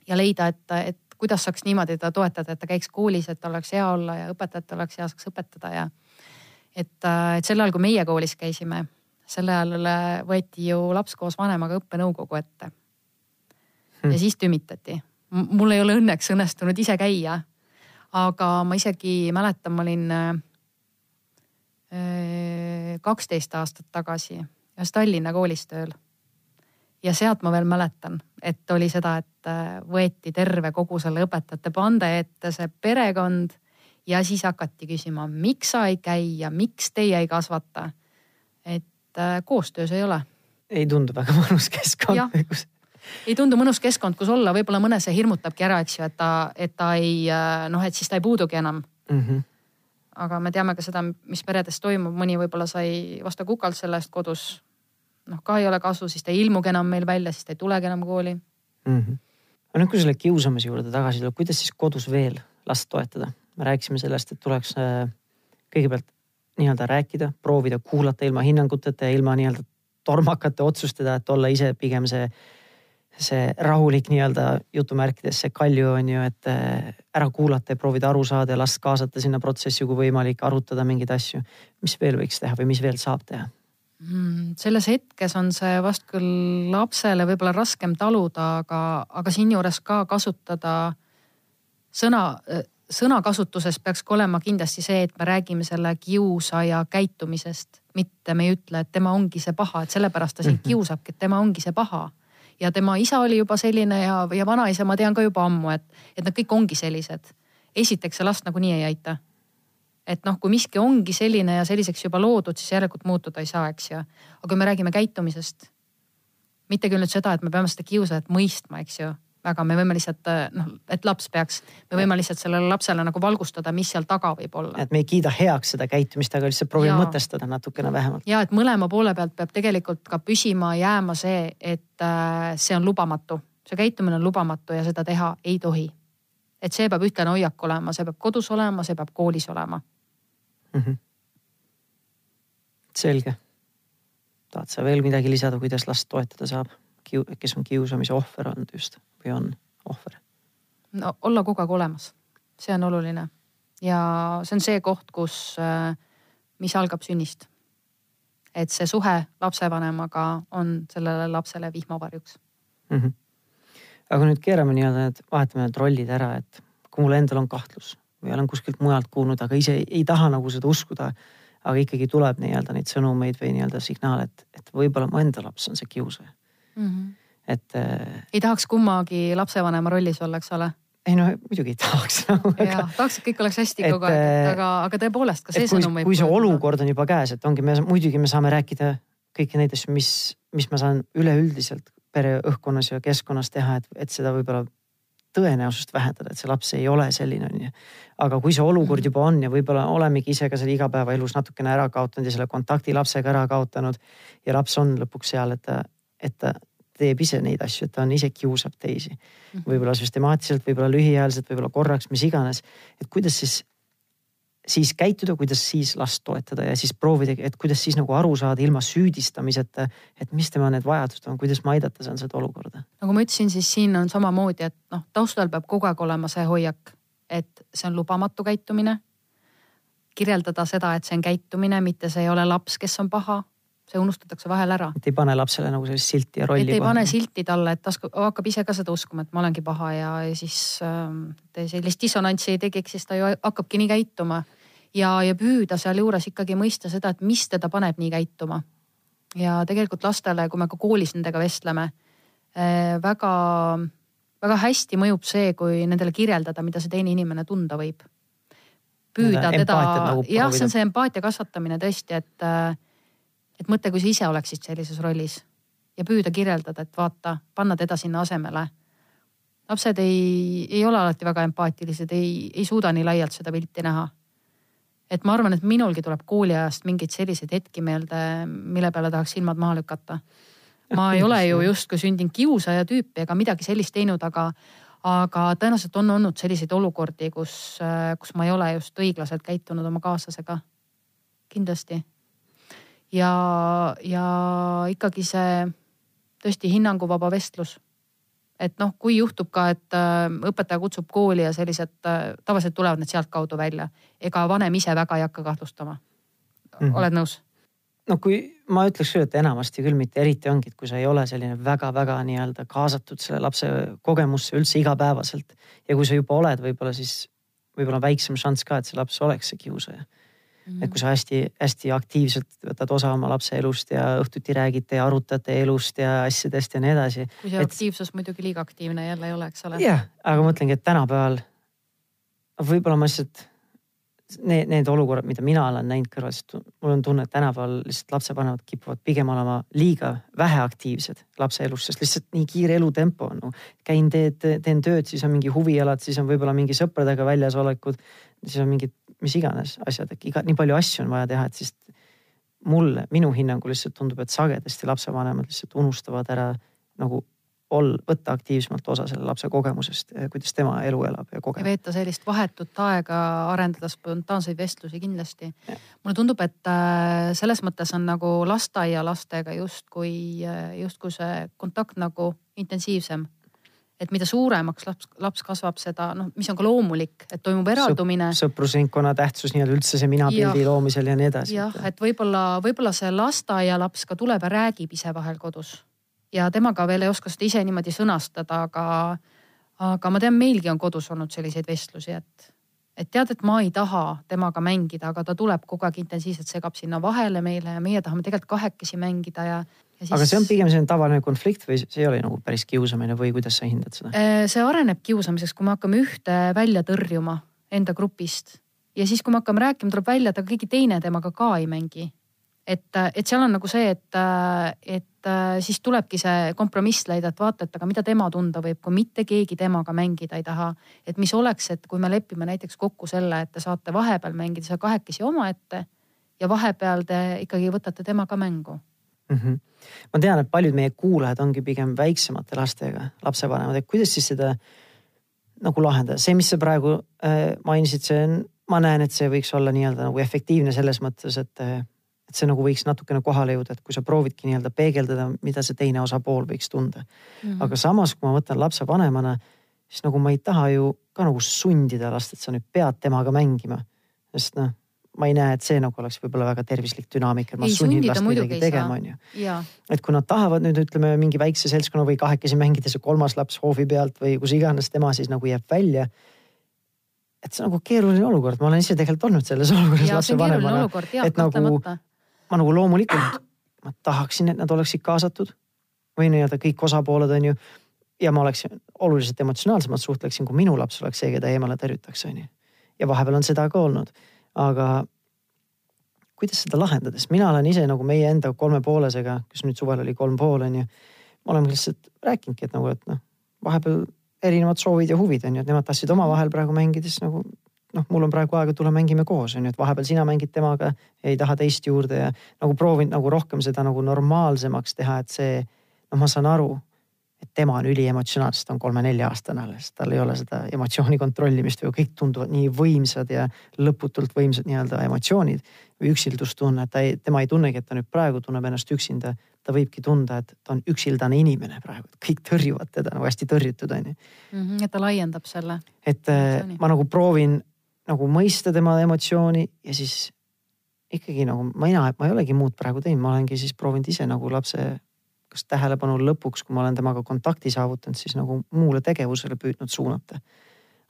ja leida, et, et kuidas saaks niimoodi teda toetada, et ta käiks koolis, et oleks hea olla ja õpetajatel oleks hea, saaks õpetada ja et, äh, et sel ajal, kui meie koolis käisime, sel ajal võeti ju laps koos vanemaga õppenõukogu ette. ja hmm. siis tümitati mul ei ole õnneks õnnestunud ise käia. aga ma isegi mäletan, ma olin äh, kaksteist aastat tagasi ühes Tallinna koolis tööl. ja sealt ma veel mäletan, et oli seda, et äh, võeti terve kogu selle õpetajate pande ette see perekond ja siis hakati küsima, miks sa ei käi ja miks teie ei kasvata. et äh, koostöös ei ole. ei tundu väga mõnus keskkond, kus ei tundu mõnus keskkond, kus olla, võib-olla mõne see hirmutabki ära, eks ju, et ta, et ta ei äh, noh, et siis ta ei puudugi enam mm. -hmm. aga me teame ka seda, mis peredes toimub, mõni võib-olla sai vastu kukalt selle eest kodus. noh, ka ei ole kasu, siis ta ei ilmugi enam meil välja, siis ta ei tulegi enam kooli mm. -hmm. aga nüüd, kui selle kiusamise juurde tagasi tuleb, kuidas siis kodus veel last toetada? Me rääkisime sellest, et tuleks äh, kõigepealt nii-öelda rääkida, proovida kuulata ilma hinnanguteta ja ilma nii-öelda tormakate otsustada, et olla ise pigem see see rahulik nii-öelda jutumärkides see kalju on ju, et äh, ära kuulata ja proovida aru saada ja last kaasata sinna protsessi, kui võimalik, arutada mingeid asju. mis veel võiks teha või mis veel saab teha mm,? selles hetkes on see vast küll lapsele võib-olla raskem taluda, aga, aga siinjuures ka kasutada sõna, sõnakasutuses peaks ka olema kindlasti see, et me räägime selle kiusaja käitumisest, mitte me ei ütle, et tema ongi see paha, et sellepärast ta sind mhm. kiusabki, et tema ongi see paha ja tema isa oli juba selline ja, ja vanaisa ma tean ka juba ammu, et, et nad kõik ongi sellised. esiteks see last nagunii ei aita. et noh, kui miski ongi selline ja selliseks juba loodud, siis järelikult muutuda ei saa, eks ju. aga kui me räägime käitumisest, mitte küll nüüd seda, et me peame seda kiusajat mõistma, eks ju väga, me võime lihtsalt äh, noh, et laps peaks, me võime lihtsalt sellele lapsele nagu valgustada, mis seal taga võib olla. et me ei kiida heaks seda käitumist, aga lihtsalt proovime mõtestada natukene vähemalt. ja et mõlema poole pealt peab tegelikult ka püsima jääma see, et äh, see on lubamatu, see käitumine on lubamatu ja seda teha ei tohi. et see peab ühtlane hoiak olema, see peab kodus olema, see peab koolis olema mm. -hmm. selge. tahad sa veel midagi lisada, kuidas last toetada saab? Kes on kiusamise ohver olnud just või on ohver? no olla kogu aeg olemas, see on oluline ja see on see koht, kus, äh, mis algab sünnist. et see suhe lapsevanemaga on sellele lapsele vihmavarjuks mm. -hmm. aga nüüd keerame nii-öelda need, vahetame need rollid ära, et kui mul endal on kahtlus või olen kuskilt mujalt kuulnud, aga ise ei, ei taha nagu seda uskuda. aga ikkagi tuleb nii-öelda neid sõnumeid või nii-öelda signaale, et, et võib-olla mu enda laps on see kiusaja mm. -hmm. et äh,. ei tahaks kummagi lapsevanema rollis olla, eks ole? ei no muidugi ei tahaks nagu, aga.... tahaks, et kõik oleks hästi kogu aeg, äh, aga, aga tõepoolest ka see sõnum võib. kui see olukord on juba käes, et ongi, me muidugi me saame rääkida kõiki neid asju, mis, mis ma saan üleüldiselt pereõhkkonnas ja keskkonnas teha, et, et seda võib-olla tõenäosust vähendada, et see laps ei ole selline, on ju. aga kui see olukord mhm. juba on ja võib-olla olemegi ise ka selle igapäevaelus natukene ära kaotanud ja selle kontakti lapsega ära kaotanud ja laps on lõpuks seal, et ta et ta teeb ise neid asju, et ta on ise kiusab teisi. Mhm. võib-olla süstemaatiliselt, võib-olla lühiajaliselt, võib-olla korraks, mis iganes. et kuidas siis, siis käituda, kuidas siis last toetada ja siis proovida, et kuidas siis nagu aru saada ilma süüdistamiseta, et mis tema need vajadused on, kuidas ma aidata saan seda olukorda. nagu ma ütlesin, siis siin on samamoodi, et noh, taustal peab kogu aeg olema see hoiak, et see on lubamatu käitumine kirjeldada seda, et see on käitumine, mitte see ei ole laps, kes on paha see unustatakse vahel ära. et ei pane lapsele nagu sellist silti ja rolli. et ei pane silti talle, et ta hakkab ise ka seda uskuma, et ma olengi paha ja, siis äh, sellist dissonantsi ei tekiks, siis ta ju hakkabki nii käituma. ja, ja püüda sealjuures ikkagi mõista seda, et mis teda paneb nii käituma. ja tegelikult lastele, kui me ka koolis nendega vestleme äh,, väga, väga hästi mõjub see, kui nendele kirjeldada, mida see teine inimene tunda võib. püüda teda, nagu jah, see on see empaatia kasvatamine tõesti, et äh, et mõtle, kui sa ise oleksid sellises rollis. ja püüda kirjeldada, et vaata, panna teda sinna asemele. lapsed ei, ei ole alati väga empaatilised, ei, ei suuda nii laialt seda pilti näha. et ma arvan, et minulgi tuleb kooliajast mingeid selliseid hetki meelde, mille peale tahaks silmad maha lükata. ma ei ole ju justkui sündinud kiusaja tüüpi ega midagi sellist teinud, aga aga tõenäoliselt on olnud selliseid olukordi, kus, kus ma ei ole just õiglaselt käitunud oma kaaslasega. kindlasti. Ja, ja ikkagi see tõesti hinnanguvaba vestlus. et noh, kui juhtub ka, et äh, õpetaja kutsub kooli ja sellised, äh, tavaliselt tulevad need sealtkaudu välja, ega vanem ise väga ei hakka kahtlustama mm. -hmm. oled nõus? no kui ma ütleks küll, et enamasti küll mitte, eriti ongi, et kui sa ei ole selline väga-väga nii-öelda kaasatud selle lapse kogemusse üldse igapäevaselt. ja kui sa juba oled, võib-olla siis võib-olla on väiksem šanss ka, et see laps oleks see kiusaja. Et kui sa hästi-hästi aktiivselt võtad osa oma lapse elust ja õhtuti räägite ja arutate elust ja asjadest ja nii edasi. kui see et... aktiivsus muidugi liiga aktiivne jälle ei ole, eks ole. jah, aga ma mõtlengi, et tänapäeval võib-olla ma lihtsalt need, need olukorrad, mida mina olen näinud kõrvalt, mul on tunne, et tänapäeval lihtsalt lapsevanemad kipuvad pigem olema liiga väheaktiivsed lapse elus, sest lihtsalt nii kiire elutempo on no.. käin, teed, teen tööd, siis on mingi huvialad, siis on võib-olla mingi sõpradega väljasolekud, siis on mingid mis iganes asjad, et iga, nii palju asju on vaja teha, et siis mulle, minu hinnangul lihtsalt tundub, et sagedasti lapsevanemad lihtsalt unustavad ära nagu ol-, võtta aktiivsemalt osa selle lapse kogemusest, kuidas tema elu elab ja kogeb. veeta sellist vahetut aega, arendada spontaanseid vestlusi kindlasti. mulle tundub, et äh, selles mõttes on nagu lasteaialastega justkui, äh, justkui see kontakt nagu intensiivsem et mida suuremaks laps, laps kasvab, seda noh, mis on ka loomulik, et toimub eraldumine Sõp,. sõprusringkonna tähtsus nii-öelda üldse see minapildi loomisel ja nii edasi. jah, et võib-olla, võib-olla see lasteaialaps ka tuleb ja räägib ise vahel kodus ja temaga veel ei oska seda ise niimoodi sõnastada, aga, aga ma tean, meilgi on kodus olnud selliseid vestlusi, et, et tead, et ma ei taha temaga mängida, aga ta tuleb kogu aeg intensiivselt segab sinna vahele meile ja meie tahame tegelikult kahekesi mängida ja siis.... aga see on pigem selline tavaline konflikt või see ei ole nagu päris kiusamine või kuidas sa hindad seda? Äh, see areneb kiusamiseks, kui me hakkame ühte välja tõrjuma enda grupist ja siis, kui me hakkame rääkima, tuleb välja, et aga keegi teine temaga ka ei mängi et, et seal on nagu see, et, et siis tulebki see kompromiss leida, et vaata, et aga mida tema tunda võib, kui mitte keegi temaga mängida ei taha. et mis oleks, et kui me lepime näiteks kokku selle, et te saate vahepeal mängida seal kahekesi omaette ja vahepeal te ikkagi võtate temaga mängu mm. -hmm. ma tean, et paljud meie kuulajad ongi pigem väiksemate lastega lapsevanemad, et kuidas siis seda nagu lahendada, see, mis sa praegu äh, mainisid, see on, ma näen, et see võiks olla nii-öelda nagu efektiivne selles mõttes, et äh, et see nagu võiks natukene kohale jõuda, et kui sa proovidki nii-öelda peegeldada, mida see teine osapool võiks tunda mm. -hmm. aga samas, kui ma võtan lapsevanemana, siis nagu ma ei taha ju ka nagu sundida last, et sa nüüd pead temaga mängima. sest noh, ma ei näe, et see nagu oleks võib-olla väga tervislik dünaamika, et ma ei, sunnin last midagi tegema, on ju. et kui nad tahavad nüüd ütleme mingi väikse seltskonna või kahekesi mängides ja kolmas laps hoovi pealt või kus iganes tema siis nagu jääb välja et see on nagu keeruline olukord, ma olen ise tegelikult olnud selles olukorras lapsevanemana. et nagu ma nagu loomulikult, ma tahaksin, et nad oleksid kaasatud või nii-öelda kõik osapooled on ju. ja ma oleksin oluliselt emotsionaalsemalt suhtleksin, kui minu laps oleks see, keda eemale tõrjutakse, on ju. ja vahepeal on seda ka olnud, aga kuidas seda lahendada, sest mina olen ise nagu meie enda kolme poolesega, kes nüüd suvel oli kolm pool on ju. me oleme lihtsalt rääkinudki, et nagu, et noh, vahepeal erinevad soovid ja huvid on ju, et nemad tahtsid omavahel praegu mängides nagu noh, mul on praegu aega, tule mängime koos, on ju, et vahepeal sina mängid temaga, ei taha teist juurde ja nagu proovin nagu rohkem seda nagu normaalsemaks teha, et see, noh, ma saan aru, tema on üliemotsionaalne, sest ta on kolme-nelja-aastane alles, tal ei ole seda emotsiooni kontrollimist või kõik tunduvad nii võimsad ja lõputult võimsad nii-öelda emotsioonid või üksildustunne, et ta ei, tema ei tunnegi, et ta nüüd praegu tunneb ennast üksinda. ta võibki tunda, et ta on üksildane inimene praegu, et kõik tõrjuvad teda nagu hästi tõrjutud on ju. Mhm, et ta laiendab selle. et emotsiooni. ma nagu proovin nagu mõista tema emotsiooni ja siis ikkagi nagu mina, ma ei olegi muud praegu teinud, ma olengi siis proovinud ise nagu lapse kas tähelepanu lõpuks, kui ma olen temaga kontakti saavutanud, siis nagu muule tegevusele püüdnud suunata.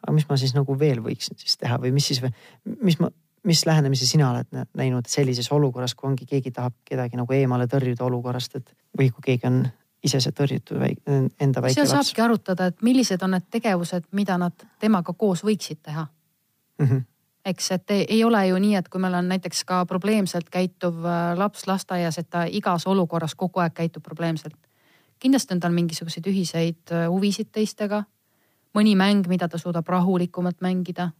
aga mis ma siis nagu veel võiksin siis teha või mis siis, mis ma, mis lähenemisi sina oled näinud sellises olukorras, kui ongi keegi tahab kedagi nagu eemale tõrjuda olukorrast, et või kui keegi on ise see tõrjutud väik, enda väike laps. seal saabki arutada, et millised on need tegevused, mida nad temaga koos võiksid teha mm. -hmm. Eks, et ei, ei ole ju nii, et kui meil on näiteks ka probleemselt käituv äh, laps lasteaias, et ta igas olukorras kogu aeg käitub probleemselt. kindlasti on tal mingisuguseid ühiseid äh, huvisid teistega. mõni mäng, mida ta suudab rahulikumalt mängida.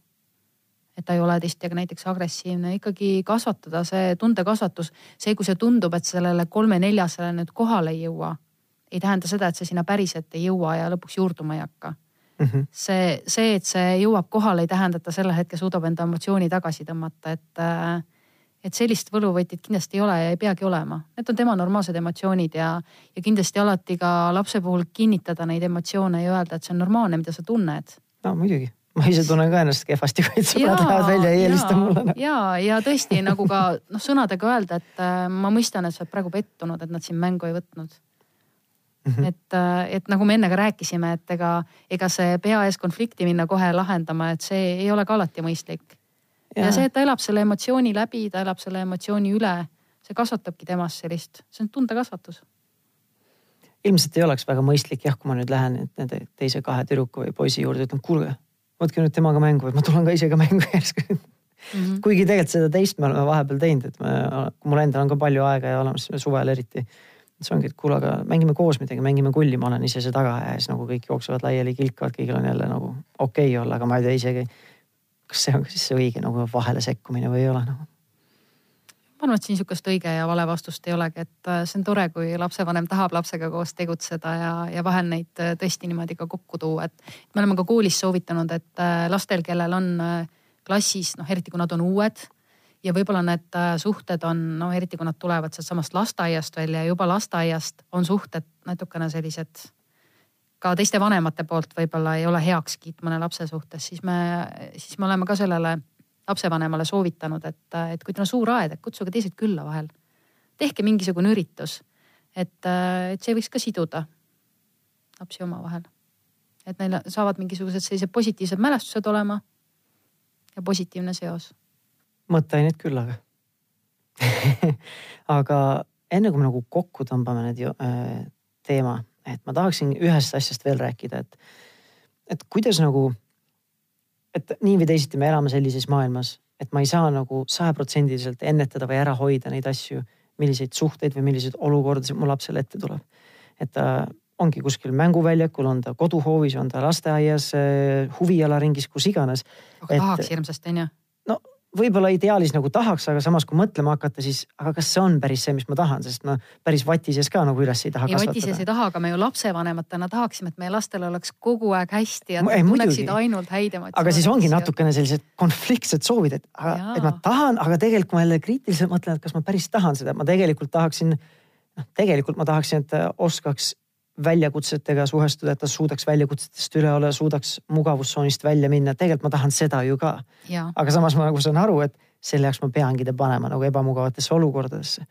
et ta ei ole teistega näiteks agressiivne, ikkagi kasvatada see tundekasvatus, see, kui see tundub, et sellele kolme-neljasele nüüd kohale ei jõua, ei tähenda seda, et see sinna päriselt ei jõua ja lõpuks juurduma ei hakka mm. -hmm. see, see, et see jõuab kohale, ei tähenda, et ta sellel hetkel suudab enda emotsiooni tagasi tõmmata, et äh, et sellist võluvõtit kindlasti ei ole ja ei peagi olema. Need on tema normaalsed emotsioonid ja, ja kindlasti alati ka lapse puhul kinnitada neid emotsioone ja öelda, et see on normaalne, mida sa tunned. no muidugi, ma ise tunnen ka ennast kehvasti, kui sõbrad lähevad välja ja ei helista mulle. ja, ja tõesti nagu ka noh, sõnadega öelda, et äh, ma mõistan, et sa oled praegu pettunud, et nad sind mängu ei võtnud. Mm -hmm. et, äh, et nagu me enne ka rääkisime, et ega, ega see pea ees konflikti minna kohe lahendama, et see ei ole ka alati mõistlik ja. see, et ta elab selle emotsiooni läbi, ta elab selle emotsiooni üle, see kasvatabki temas sellist, see on tundekasvatus. ilmselt ei oleks väga mõistlik jah, kui ma nüüd lähen nende teise kahe tüdruku või poisi juurde, ütlen kuulge, võtke nüüd temaga mängu, et ma tulen ka ise ka mängu järsku mm. -hmm. kuigi tegelikult seda teist me oleme vahepeal teinud, et me, mul endal on ka palju aega ja olemas suvel eriti see ongi, et kuule, aga mängime koos midagi, mängime kulli, ma olen ise see taga ja siis nagu kõik jooksevad laiali, kilkavad, kõigil on jälle nagu okei okay olla, aga ma ei tea isegi kas see on siis õige nagu vahele sekkumine või ei ole nagu? ma arvan, et siin sihukest õige ja vale vastust ei olegi, et äh, see on tore, kui lapsevanem tahab lapsega koos tegutseda ja, ja vahel neid äh, tõesti niimoodi ka kokku tuua, et me oleme ka koolis soovitanud, et äh, lastel, kellel on klassis noh, eriti kui nad on uued ja võib-olla need suhted on no eriti kui nad tulevad sealtsamast lasteaiast välja ja juba lasteaiast on suhted natukene sellised ka teiste vanemate poolt võib-olla ei ole heakskiit mõne lapse suhtes, siis me, siis me oleme ka sellele lapsevanemale soovitanud, et, et kui teil on suur aed, et kutsuge teised külla vahel. tehke mingisugune üritus, et, et see võiks ka siduda lapsi omavahel. et neil saavad mingisugused sellised positiivsed mälestused olema ja positiivne seos. Mõtteainet küll aga aga enne kui me nagu kokku tõmbame need äh, teema et ma tahaksin ühest asjast veel rääkida, et, et kuidas nagu, et nii või teisiti me elame sellises maailmas, et ma ei saa nagu sajaprotsendiliselt ennetada või ära hoida neid asju, milliseid suhteid või milliseid olukordasid mu lapsele ette tuleb. et ta ongi kuskil mänguväljakul, on ta koduhoovis, on ta lasteaias, huvialaringis, kus iganes. aga tahaks hirmsasti on ju? Võib-olla ideaalis nagu tahaks, aga samas kui mõtlema hakata, siis aga kas see on päris see, mis ma tahan, sest ma päris vati sees ka nagu üles ei taha ei, kasvatada. vati sees ei taha, aga me ju lapsevanematena tahaksime, et meie lastel oleks kogu aeg hästi ja nad tunneksid ainult häid emotsioone. aga siis ongi natukene sellised konfliktsed soovid, et, et ma tahan, aga tegelikult ma jälle kriitiliselt mõtlen, et kas ma päris tahan seda, ma tegelikult tahaksin, noh, tegelikult ma tahaksin, et oskaks väljakutsetega suhestuda, et ta suudaks väljakutsetest üle olla, suudaks mugavustsoonist välja minna, tegelikult ma tahan seda ju ka. aga samas ma nagu saan aru, et selle jaoks ma peangi ta panema nagu ebamugavatesse olukordadesse.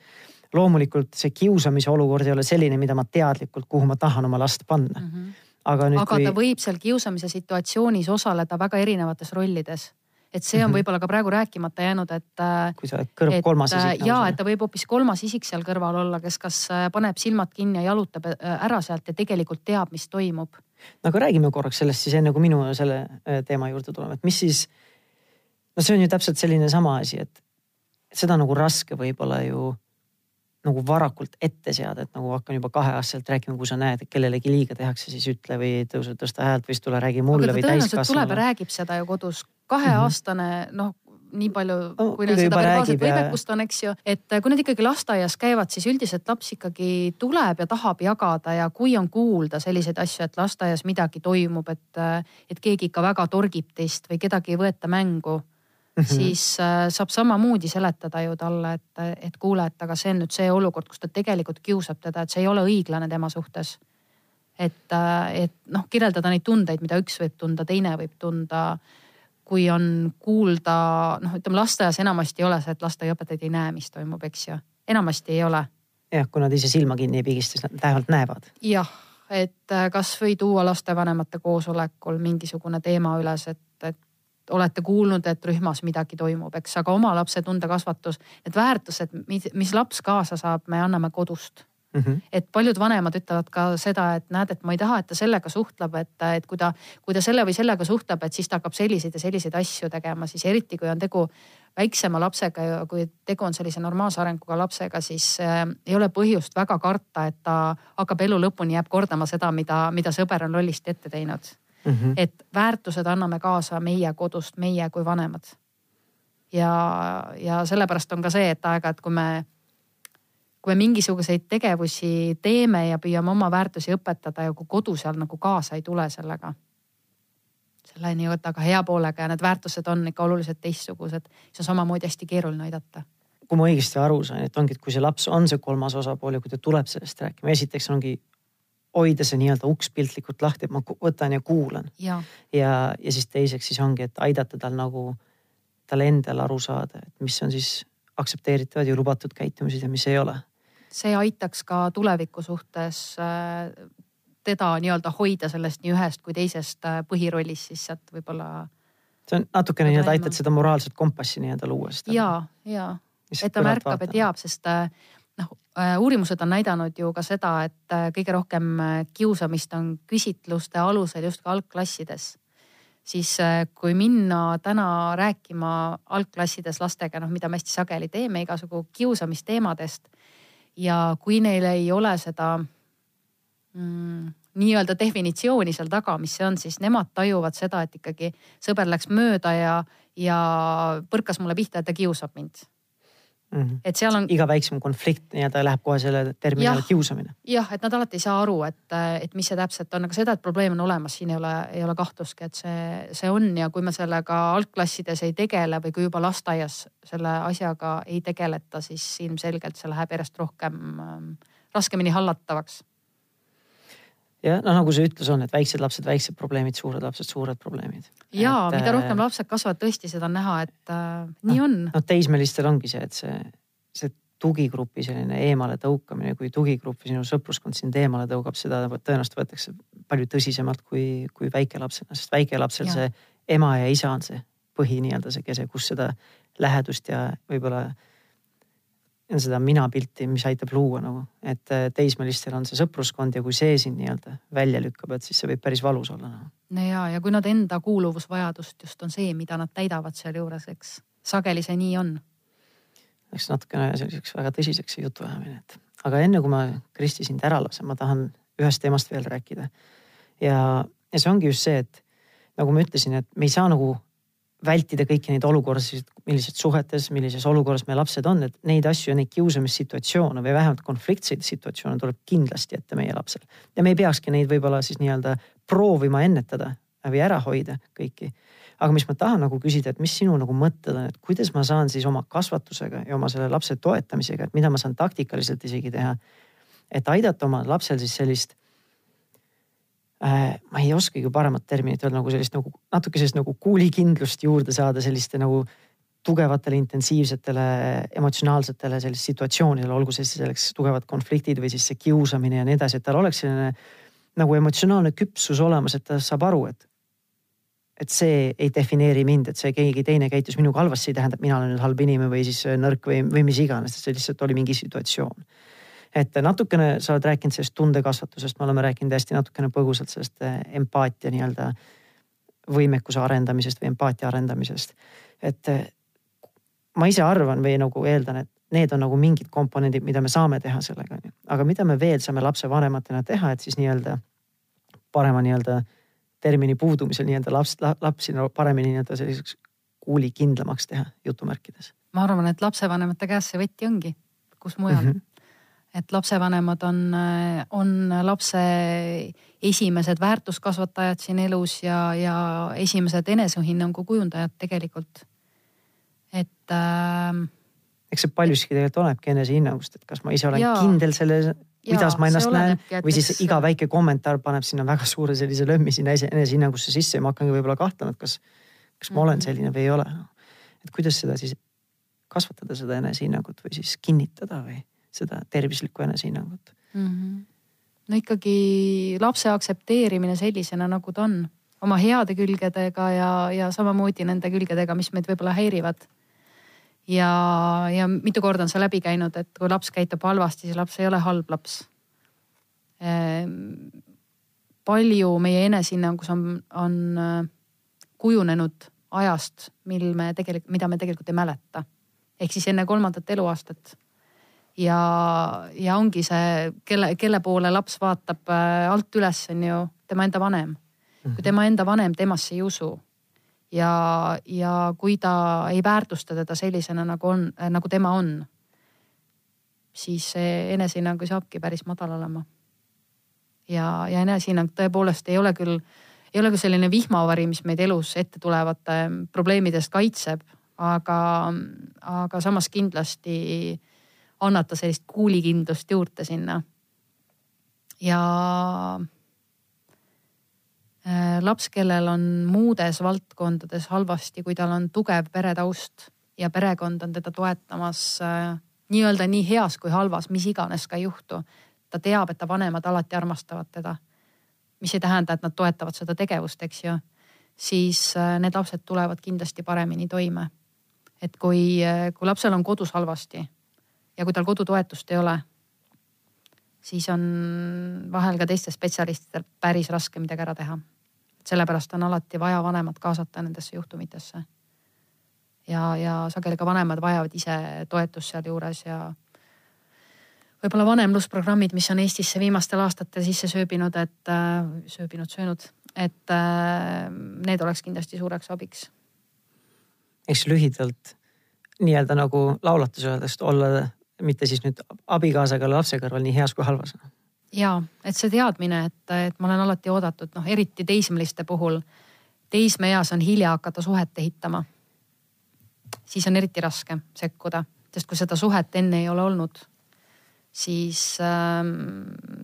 loomulikult see kiusamise olukord ei ole selline, mida ma teadlikult, kuhu ma tahan oma last panna mm. -hmm. aga nüüd aga kui... ta võib seal kiusamise situatsioonis osaleda väga erinevates rollides et see on mm -hmm. võib-olla ka praegu rääkimata jäänud, et. Äh, kui sa oled kõrv et, kolmas isik. Nagu ja, et ta võib hoopis kolmas isik seal kõrval olla, kes kas äh, paneb silmad kinni ja jalutab äh, ära sealt ja tegelikult teab, mis toimub. no aga räägime korraks sellest siis enne, kui minu selle teema juurde tuleme, et mis siis. no see on ju täpselt selline sama asi, et seda nagu raske võib-olla ju nagu varakult ette seada, et nagu hakkan juba kaheaastaselt rääkima, kui sa näed, et kellelegi liiga tehakse, siis ütle või tõuse, tõsta häält või siis tule räägi mulle või täiskasvanule. tuleb ja räägib seda ju kodus kaheaastane mm -hmm. noh nii palju no,, kui neil seda verbaalset võimekust on, eks ju, et kui nad ikkagi lasteaias käivad, siis üldiselt laps ikkagi tuleb ja tahab jagada ja kui on kuulda selliseid asju, et lasteaias midagi toimub, et, et keegi ikka väga torgib teist või kedagi ei võeta mängu Mm -hmm. siis äh, saab samamoodi seletada ju talle, et, et kuule, et aga see on nüüd see olukord, kus ta tegelikult kiusab teda, et see ei ole õiglane tema suhtes. et, äh, et noh, kirjeldada neid tundeid, mida üks võib tunda, teine võib tunda äh, kui on kuulda, noh, ütleme lasteaias enamasti ei ole see, et lasteaiaõpetajad ei näe, mis toimub, eks ju. enamasti ei ole. jah, kui nad ise silma kinni ei pigista, siis nad vähemalt näevad. jah, et äh, kasvõi tuua lastevanemate koosolekul mingisugune teema üles, et, et olete kuulnud, et rühmas midagi toimub, eks, aga oma lapse tundekasvatus, need väärtused, mis laps kaasa saab, me anname kodust mm. -hmm. et paljud vanemad ütlevad ka seda, et näed, et ma ei taha, et ta sellega suhtleb, et, et kui ta, kui ta selle või sellega suhtleb, et siis ta hakkab selliseid ja selliseid asju tegema, siis eriti kui on tegu väiksema lapsega ja kui tegu on sellise normaalse arenguga lapsega, siis äh, ei ole põhjust väga karta, et ta hakkab elu lõpuni, jääb kordama seda, mida, mida sõber on lollisti ette teinud mm. -hmm. et väärtused anname kaasa meie kodust, meie kui vanemad. ja, ja sellepärast on ka see, et aeg-ajalt, kui me, kui me mingisuguseid tegevusi teeme ja püüame oma väärtusi õpetada ja kui kodu seal nagu kaasa ei tule sellega selle nii-öelda ka hea poolega ja need väärtused on ikka oluliselt teistsugused, siis on samamoodi hästi keeruline aidata kui ma õigesti aru sain, et ongi, et kui see laps on see kolmas osapool ja kui ta tuleb sellest rääkima, esiteks ongi hoida see nii-öelda uks piltlikult lahti, et ma võtan ja kuulan. ja, ja, ja siis teiseks siis ongi, et aidata tal nagu, tal endal aru saada, et mis on siis aktsepteeritavad ja lubatud käitumised ja mis ei ole. See aitaks ka tuleviku suhtes äh, teda nii-öelda hoida sellest nii ühest kui teisest äh, põhirollist, siis sealt võib-olla. see on natukene nii-öelda aitad seda moraalset kompassi nii-öelda luua. ja, ja, et ta märkab ja teab, sest äh, noh, uurimused on näidanud ju ka seda, et kõige rohkem kiusamist on küsitluste alusel just ka algklassides. siis kui minna täna rääkima algklassides lastega, noh, mida me hästi sageli teeme, igasugu kiusamisteemadest ja kui neil ei ole seda mm, nii-öelda definitsiooni seal taga, mis see on, siis nemad tajuvad seda, et ikkagi sõber läks mööda ja, ja põrkas mulle pihta, et ta kiusab mind mm. -hmm. et seal on. iga väiksem konflikt nii-öelda läheb kohe selle termini alla kiusamine. jah, et nad alati ei saa aru, et, et mis see täpselt on, aga seda, et probleem on olemas, siin ei ole, ei ole kahtlustki, et see, see on ja kui me sellega algklassides ei tegele või kui juba lasteaias selle asjaga ei tegeleta, siis ilmselgelt see läheb järjest rohkem ähm, raskemini hallatavaks jah, noh nagu see ütlus on, et väiksed lapsed, väiksed probleemid, suured lapsed, suured probleemid. ja et, mida rohkem äh, lapsed kasvavad, tõesti seda on näha, et äh, nii no, on. noh teismelistel ongi see, et see, see tugigrupi selline eemale tõukamine, kui tugigrupp või sinu sõpruskond sind eemale tõugab, seda tõenäoliselt võetakse palju tõsisemalt kui, kui väikelapsena, sest väikelapsel ja. see ema ja isa on see põhi nii-öelda see kese, kus seda lähedust ja võib-olla seda minapilti, mis aitab luua nagu, et äh, teismelistel on see sõpruskond ja kui see sind nii-öelda välja lükkab, et siis see võib päris valus olla nagu. no ja, ja kui nad enda kuuluvusvajadust just on see, mida nad täidavad sealjuures, eks sageli see nii on. Läks natukene selliseks väga tõsiseks see jutuajamine, et aga enne kui ma Kristi sind ära lasen, ma tahan ühest teemast veel rääkida. ja, ja see ongi just see, et nagu ma ütlesin, et me ei saa nagu vältida kõiki neid olukordasid, millises suhetes, millises olukorras meie lapsed on, et neid asju, neid kiusamissituatsioone või vähemalt konfliktseid situatsioone tuleb kindlasti ette meie lapsel. ja me ei peakski neid võib-olla siis nii-öelda proovima ennetada või ära hoida kõiki. aga mis ma tahan nagu küsida, et mis sinu nagu mõtted on, et kuidas ma saan siis oma kasvatusega ja oma selle lapse toetamisega, et mida ma saan taktikaliselt isegi teha. et aidata oma lapsel siis sellist ma ei oskagi paremat terminit öelda, nagu sellist nagu natuke sellist nagu kuulikindlust juurde saada selliste nagu tugevatele intensiivsetele emotsionaalsetele sellist situatsioonidele, olgu see selleks tugevad konfliktid või siis see kiusamine ja nii edasi, et tal oleks selline nagu emotsionaalne küpsus olemas, et ta saab aru, et et see ei defineeri mind, et see keegi teine käitus minuga halvasti, ei tähenda, et mina olen nüüd halb inimene või siis nõrk või, või mis iganes, see lihtsalt oli mingi situatsioon et natukene sa oled rääkinud sellest tundekasvatusest, me oleme rääkinud hästi natukene põgusalt sellest eh, empaatia nii-öelda võimekuse arendamisest või empaatia arendamisest. et eh, ma ise arvan või nagu eeldan, et need on nagu mingid komponendid, mida me saame teha sellega, onju. aga mida me veel saame lapsevanematena teha, et siis nii-öelda parema nii-öelda termini puudumisel nii-öelda laps, lapsi paremini nii-öelda selliseks kuulikindlamaks teha jutumärkides. ma arvan, et lapsevanemate käes see võti ongi, kus mujal mm. -hmm et lapsevanemad on, on lapse esimesed väärtuskasvatajad siin elus ja, ja esimesed enesehinnangu kujundajad tegelikult. et äh,. eks see paljuski tegelikult olenebki enesehinnangust, et kas ma ise olen ja, kindel selles, kuidas ma ennast näen või siis iga väike kommentaar paneb sinna väga suure sellise lömmi sinna enesehinnangusse sisse ja ma hakkangi võib-olla kahtlema, et kas, kas ma olen mhm. selline või ei ole. et kuidas seda siis kasvatada, seda enesehinnangut või siis kinnitada või seda tervislikku enesehinnangut mm. -hmm. no ikkagi lapse aktsepteerimine sellisena, nagu ta on, oma heade külgedega ja, ja samamoodi nende külgedega, mis meid võib-olla häirivad. ja, ja mitu korda on see läbi käinud, et kui laps käitub halvasti, siis laps ei ole halb laps. Ehm, palju meie enesehinnangus on, on äh, kujunenud ajast, mil me tegelikult, mida me tegelikult ei mäleta. ehk siis enne kolmandat eluaastat. Ja, ja ongi see, kelle, kelle poole laps vaatab äh, alt üles, on ju tema enda vanem. kui mhm. tema enda vanem temasse ei usu ja, ja kui ta ei väärtusta teda sellisena, nagu on, nagu tema on, siis see enesehinnang saabki päris madal olema. ja, ja enesehinnang tõepoolest ei ole küll, ei ole küll selline vihmavari, mis meid elus ette tulevate probleemidest kaitseb, aga, aga samas kindlasti annab ta sellist kuulikindlust juurde sinna. ja Äh, laps, kellel on muudes valdkondades halvasti, kui tal on tugev peretaust ja perekond on teda toetamas äh, nii-öelda nii heas kui halvas, mis iganes ka ei juhtu. ta teab, et ta vanemad alati armastavad teda. mis ei tähenda, et nad toetavad seda tegevust, eks ju. siis äh, need lapsed tulevad kindlasti paremini toime. et kui, kui lapsel on kodus halvasti ja kui tal kodutoetust ei ole, siis on vahel ka teistel spetsialistidel päris raske midagi ära teha sellepärast on alati vaja vanemat kaasata nendesse juhtumitesse. ja, ja sageli ka vanemad vajavad ise toetust sealjuures ja võib-olla vanemlusprogrammid, mis on Eestisse viimastel aastatel sisse sööbinud, et äh, sööbinud, söönud, et äh, need oleks kindlasti suureks abiks. eks lühidalt nii-öelda nagu laulatus öeldes olla mitte siis nüüd abikaasaga lapse kõrval nii heas kui halvas ja et see teadmine, et, et ma olen alati oodatud, noh eriti teismeliste puhul. teismeeas on hilja hakata suhet ehitama. siis on eriti raske sekkuda, sest kui seda suhet enne ei ole olnud, siis ähm,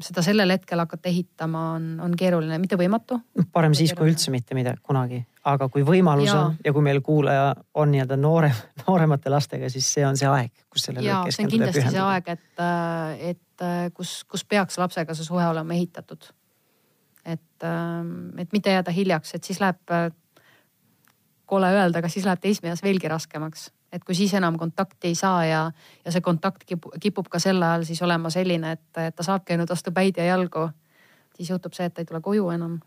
seda sellel hetkel hakata ehitama on, on keeruline, mitte võimatu. parem siis kui üldse mitte midagi kunagi, aga kui võimalus ja. on ja kui meil kuulaja on nii-öelda noorem, nooremate lastega, siis see on see aeg, kus sellele ja see on kindlasti see aeg, et, äh, et Äh, kus, kus peaks lapsega see suhe olema ehitatud. et, ähm, et mitte jääda hiljaks, et siis läheb, äh, kole öelda, aga siis läheb teismeeas veelgi raskemaks et kui siis enam kontakti ei saa ja, ja see kontakt kipub, kipub ka sel ajal siis olema selline, et, ta saabki ainult vastu päid ja jalgu. siis juhtub see, et ta ei tule koju enam.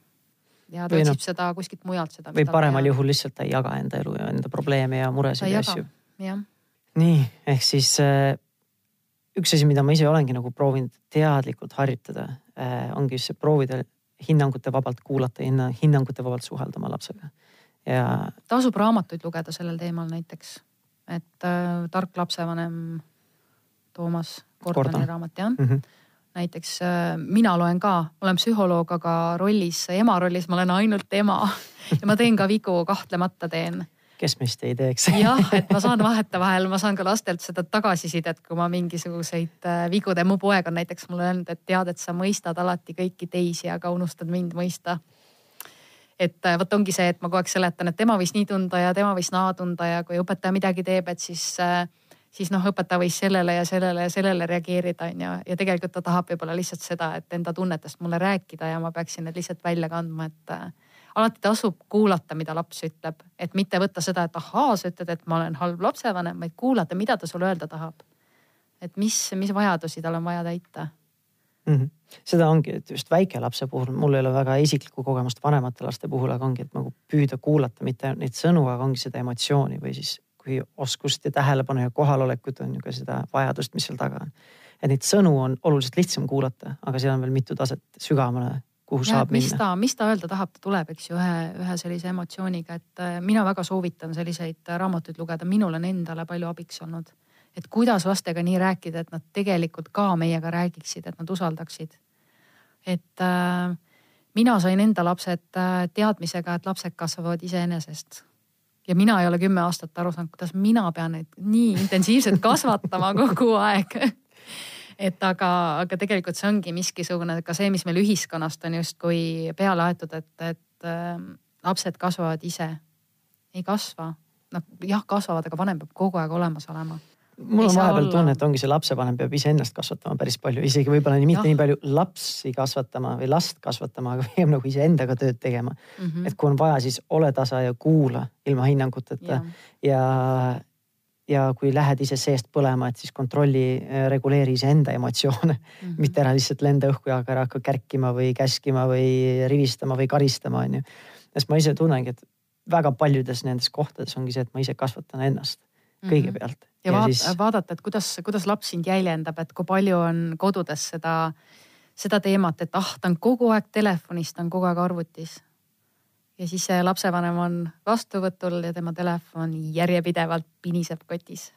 ja ta otsib no, seda kuskilt mujalt seda. või paremal juhul lihtsalt ta ei jaga enda elu ja enda probleeme ja muresid ja asju. nii, ehk siis äh, üks asi, mida ma ise olengi nagu proovinud teadlikult harjutada äh,, ongi see proovida hinnangute vabalt kuulata, hinna, hinnangute vabalt suhelda oma lapsega. ja. tasub raamatuid lugeda sellel teemal näiteks, et äh, Tark lapsevanem Toomas Gordoni raamat jah mm. -hmm näiteks äh, mina loen ka, ma olen psühholoog, aga rollis, ema rollis ma olen ainult ema ja ma teen ka vigu, kahtlemata teen kes meist ei teeks jah, et ma saan vahetevahel, ma saan ka lastelt seda tagasisidet, kui ma mingisuguseid äh, vigu teen. mu poeg on näiteks mulle öelnud, et tead, et sa mõistad alati kõiki teisi, aga unustad mind mõista. Et äh, vot ongi see, et ma kogu aeg seletan, et tema võis nii tunda ja tema võis naa tunda ja kui õpetaja midagi teeb, et siis äh, siis noh, õpetaja võis sellele ja sellele ja sellele reageerida, on ju. ja tegelikult ta tahab võib-olla lihtsalt seda, et enda tunnetest mulle rääkida ja ma peaksin need lihtsalt välja kandma, et alati tasub kuulata, mida laps ütleb, et mitte võtta seda, et ahaa, sa ütled, et ma olen halb lapsevanem, vaid kuulata, mida ta sulle öelda tahab. et mis, mis vajadusi tal on vaja täita mm. -hmm. seda ongi, et just väikelapse puhul, mul ei ole väga isiklikku kogemust vanemate laste puhul, aga ongi, et nagu püüda kuulata mitte neid sõnu, aga ongi seda emotsiooni või siis kui oskust ja tähelepanu ja kohalolekut on ju ka seda vajadust, mis seal taga on. et neid sõnu on oluliselt lihtsam kuulata, aga seal on veel mitu taset sügavamale kuhu ja, saab mis minna. ta, mis ta öelda tahab, ta tuleb, eks ju, ühe, ühe sellise emotsiooniga, et äh, mina väga soovitan selliseid raamatuid lugeda, minul on endale palju abiks olnud. Et kuidas lastega nii rääkida, et nad tegelikult ka meiega räägiksid, et nad usaldaksid. et äh, mina sain enda lapsed äh, teadmisega, et lapsed kasvavad iseenesest ja mina ei ole kümme aastat aru saanud, kuidas mina pean neid nii intensiivselt kasvatama kogu aeg et aga, aga tegelikult see ongi miskisugune ka see, mis meil ühiskonnast on justkui peale aetud, et, et äh, lapsed kasvavad ise. ei kasva, nad jah, kasvavad, aga vanem peab kogu aeg olemas olema mul on vahepeal olla... tunne, et ongi see lapsevanem peab iseennast kasvatama päris palju, isegi võib-olla mitte ja. nii palju lapsi kasvatama või last kasvatama, aga pigem nagu iseendaga tööd tegema mm. -hmm. et kui on vaja, siis ole tasa ja kuula ilma hinnanguteta ja, ja ja kui lähed ise seest põlema, et siis kontrolli, reguleeri iseenda emotsioone mm, -hmm. mitte ära lihtsalt lenda õhku ja ära hakka kärkima või käskima või rivistama või karistama, on ju. sest ma ise tunnengi, et väga paljudes nendes kohtades ongi see, et ma ise kasvatan ennast kõigepealt mm. -hmm. Ja, ja vaat, siis... vaadata, et kuidas, kuidas laps sind jäljendab, et kui palju on kodudes seda, seda teemat, et ah, ta on kogu aeg telefonis, ta on kogu aeg arvutis ja siis see lapsevanem on vastuvõtul ja tema telefon järjepidevalt piniseb kotis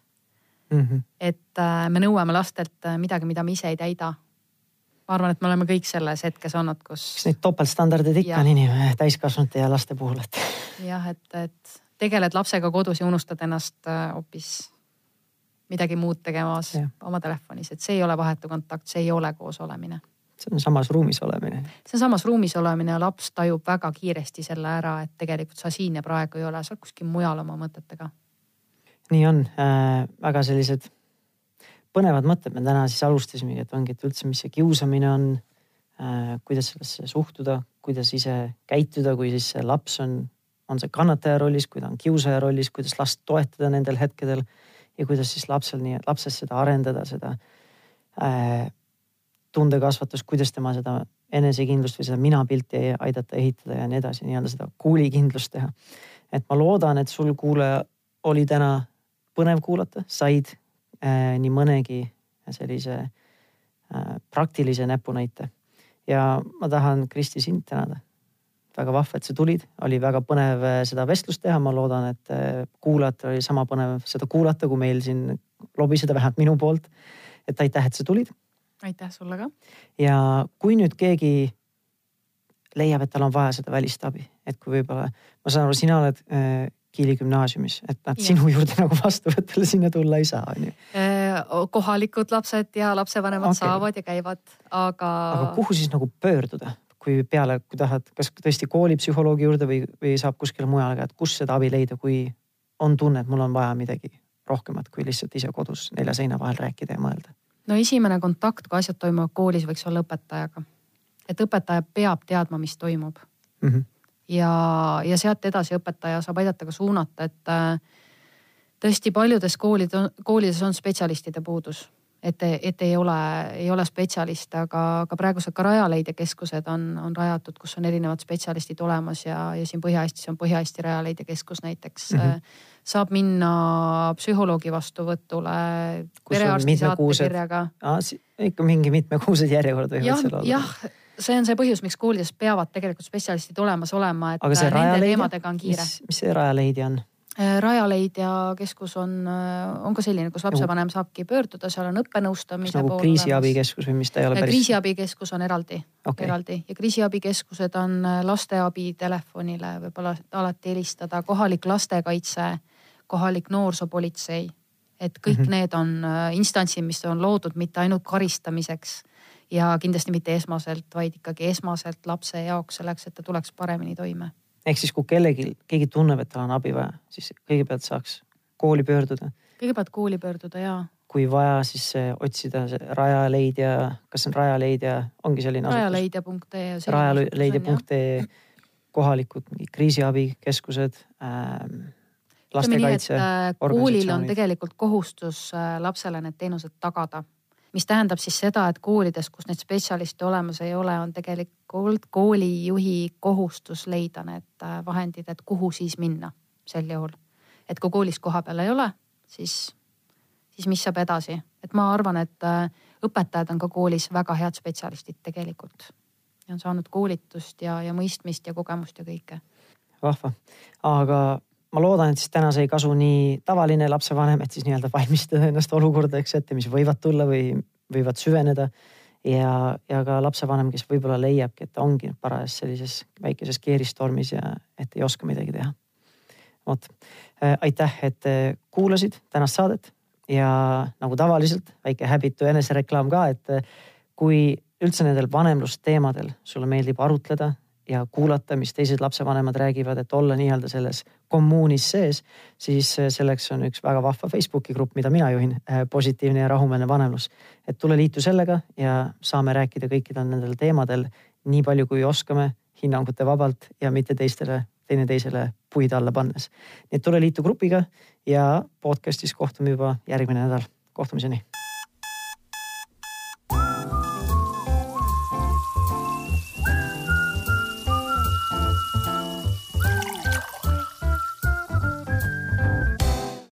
mm. -hmm. et äh, me nõuame lastelt äh, midagi, mida me ise ei täida. ma arvan, et me oleme kõik selles hetkes olnud, kus. eks neid topeltstandardeid ikka on inimene, täiskasvanute ja laste puhul, et. jah, et, et tegeled lapsega kodus ja unustad ennast äh, hoopis midagi muud tegemas ja. oma telefonis, et see ei ole vahetu kontakt, see ei ole koos olemine see on samas ruumis olemine. see on samas ruumis olemine ja laps tajub väga kiiresti selle ära, et tegelikult sa siin ja praegu ei ole, sa oled kuskil mujal oma mõtetega. nii on äh,, väga sellised põnevad mõtted me täna siis alustasimegi, et ongi, et üldse, mis see kiusamine on äh,. kuidas sellesse suhtuda, kuidas ise käituda, kui siis see laps on, on see kannataja rollis, kui ta on kiusaja rollis, kuidas last toetada nendel hetkedel ja kuidas siis lapsel nii, lapses seda arendada, seda äh, tundekasvatus, kuidas tema seda enesekindlust või seda minapilti aidata ehitada ja nii edasi, nii-öelda seda kuulikindlust teha. et ma loodan, et sul kuulaja oli täna põnev kuulata, said äh, nii mõnegi sellise äh, praktilise näpunäite. ja ma tahan, Kristi, sind tänada. Väga vahva, et sa tulid, oli väga põnev äh, seda vestlust teha, ma loodan, et äh, kuulajatel oli sama põnev seda kuulata, kui meil siin lobiseda, vähemalt minu poolt. et aitäh, et sa tulid aitäh sulle ka. ja kui nüüd keegi leiab, et tal on vaja seda välist abi, et kui võib-olla, ma saan aru, sina oled äh, Kiili gümnaasiumis, et nad ja. sinu juurde nagu vastuvõtule sinna tulla ei saa, on ju. Äh, kohalikud lapsed ja lapsevanemad okay. saavad ja käivad, aga. aga kuhu siis nagu pöörduda, kui peale, kui tahad, kas tõesti koolipsühholoogi juurde või, või saab kuskile mujale et kus seda abi leida, kui on tunne, et mul on vaja midagi rohkemat kui lihtsalt ise kodus nelja seina vahel rääkida ja mõelda no esimene kontakt, kui asjad toimuvad koolis, võiks olla õpetajaga. et õpetaja peab teadma, mis toimub mm. -hmm. ja, ja sealt edasi õpetaja saab aidata ka suunata, et äh, tõesti paljudes koolid, koolides on spetsialistide puudus et, et ei ole, ei ole spetsialiste, aga, aga praegused ka Rajaleidja keskused on, on rajatud, kus on erinevad spetsialistid olemas ja, ja siin Põhja-Eestis on Põhja-Eesti Rajaleidja keskus näiteks mm. -hmm saab minna psühholoogi vastuvõtule. ikka mingi mitmekuused järjekorrad võivad seal olla. jah, see on see põhjus, miks koolides peavad tegelikult spetsialistid olemas olema, et nende teemadega on kiire. mis see Rajaleidja on? Äh, Rajaleidja keskus on, äh, on ka selline, kus lapsevanem saabki pöörduda, seal on õppenõustamise nagu kriisiabikeskus või mis ta ei ole äh, päris? kriisiabikeskus on eraldi okay., eraldi ja kriisiabikeskused on lasteabi telefonile võib-olla alati helistada, kohalik lastekaitse kohalik noorsoopolitsei. et kõik mm -hmm. need on instantsid, mis on loodud mitte ainult karistamiseks ja kindlasti mitte esmaselt, vaid ikkagi esmaselt lapse jaoks selleks, et ta tuleks paremini toime. Ehk siis, kui kellelgi, keegi tunneb, et tal on abi vaja, siis kõigepealt saaks kooli pöörduda. kõigepealt kooli pöörduda ja. kui vaja, siis otsida see Rajaleidja, kas see on Rajaleidja, ongi selline rajaleidja.ee. rajaleidja.ee kohalikud kriisiabikeskused ähm, lastekaitse. Äh, koolil on tegelikult kohustus äh, lapsele need teenused tagada, mis tähendab siis seda, et koolides, kus neid spetsialiste olemas ei ole, on tegelikult koolijuhi kohustus leida need äh, vahendid, et kuhu siis minna sel juhul. et kui koolis kohapeal ei ole, siis, siis mis saab edasi, et ma arvan, et õpetajad on ka koolis väga head spetsialistid tegelikult ja on saanud koolitust ja, ja mõistmist ja kogemust ja kõike. vahva, aga ma loodan, et siis täna sai kasu nii tavaline lapsevanem, et siis nii-öelda valmistada ennast olukordadeks ette, mis võivad tulla või võivad süveneda. ja, ja ka lapsevanem, kes võib-olla leiabki, et ta ongi parajas sellises väikeses keeristormis ja et ei oska midagi teha. vot, äh, aitäh, et äh, kuulasid tänast saadet ja nagu tavaliselt väike häbitu enesereklaam ka, et äh, kui üldse nendel vanemlusteemadel sulle meeldib arutleda ja kuulata, mis teised lapsevanemad räägivad, et olla nii-öelda selles kommuunis sees, siis äh, selleks on üks väga vahva Facebooki grupp, mida mina juhin, äh, positiivne ja rahumeelne vanemlus. et tule liitu sellega ja saame rääkida kõikidel nendel teemadel nii palju, kui oskame, hinnangute vabalt ja mitte teistele teineteisele puid alla pannes. nii et tule liitu grupiga ja podcast'is kohtume juba järgmine nädal. kohtumiseni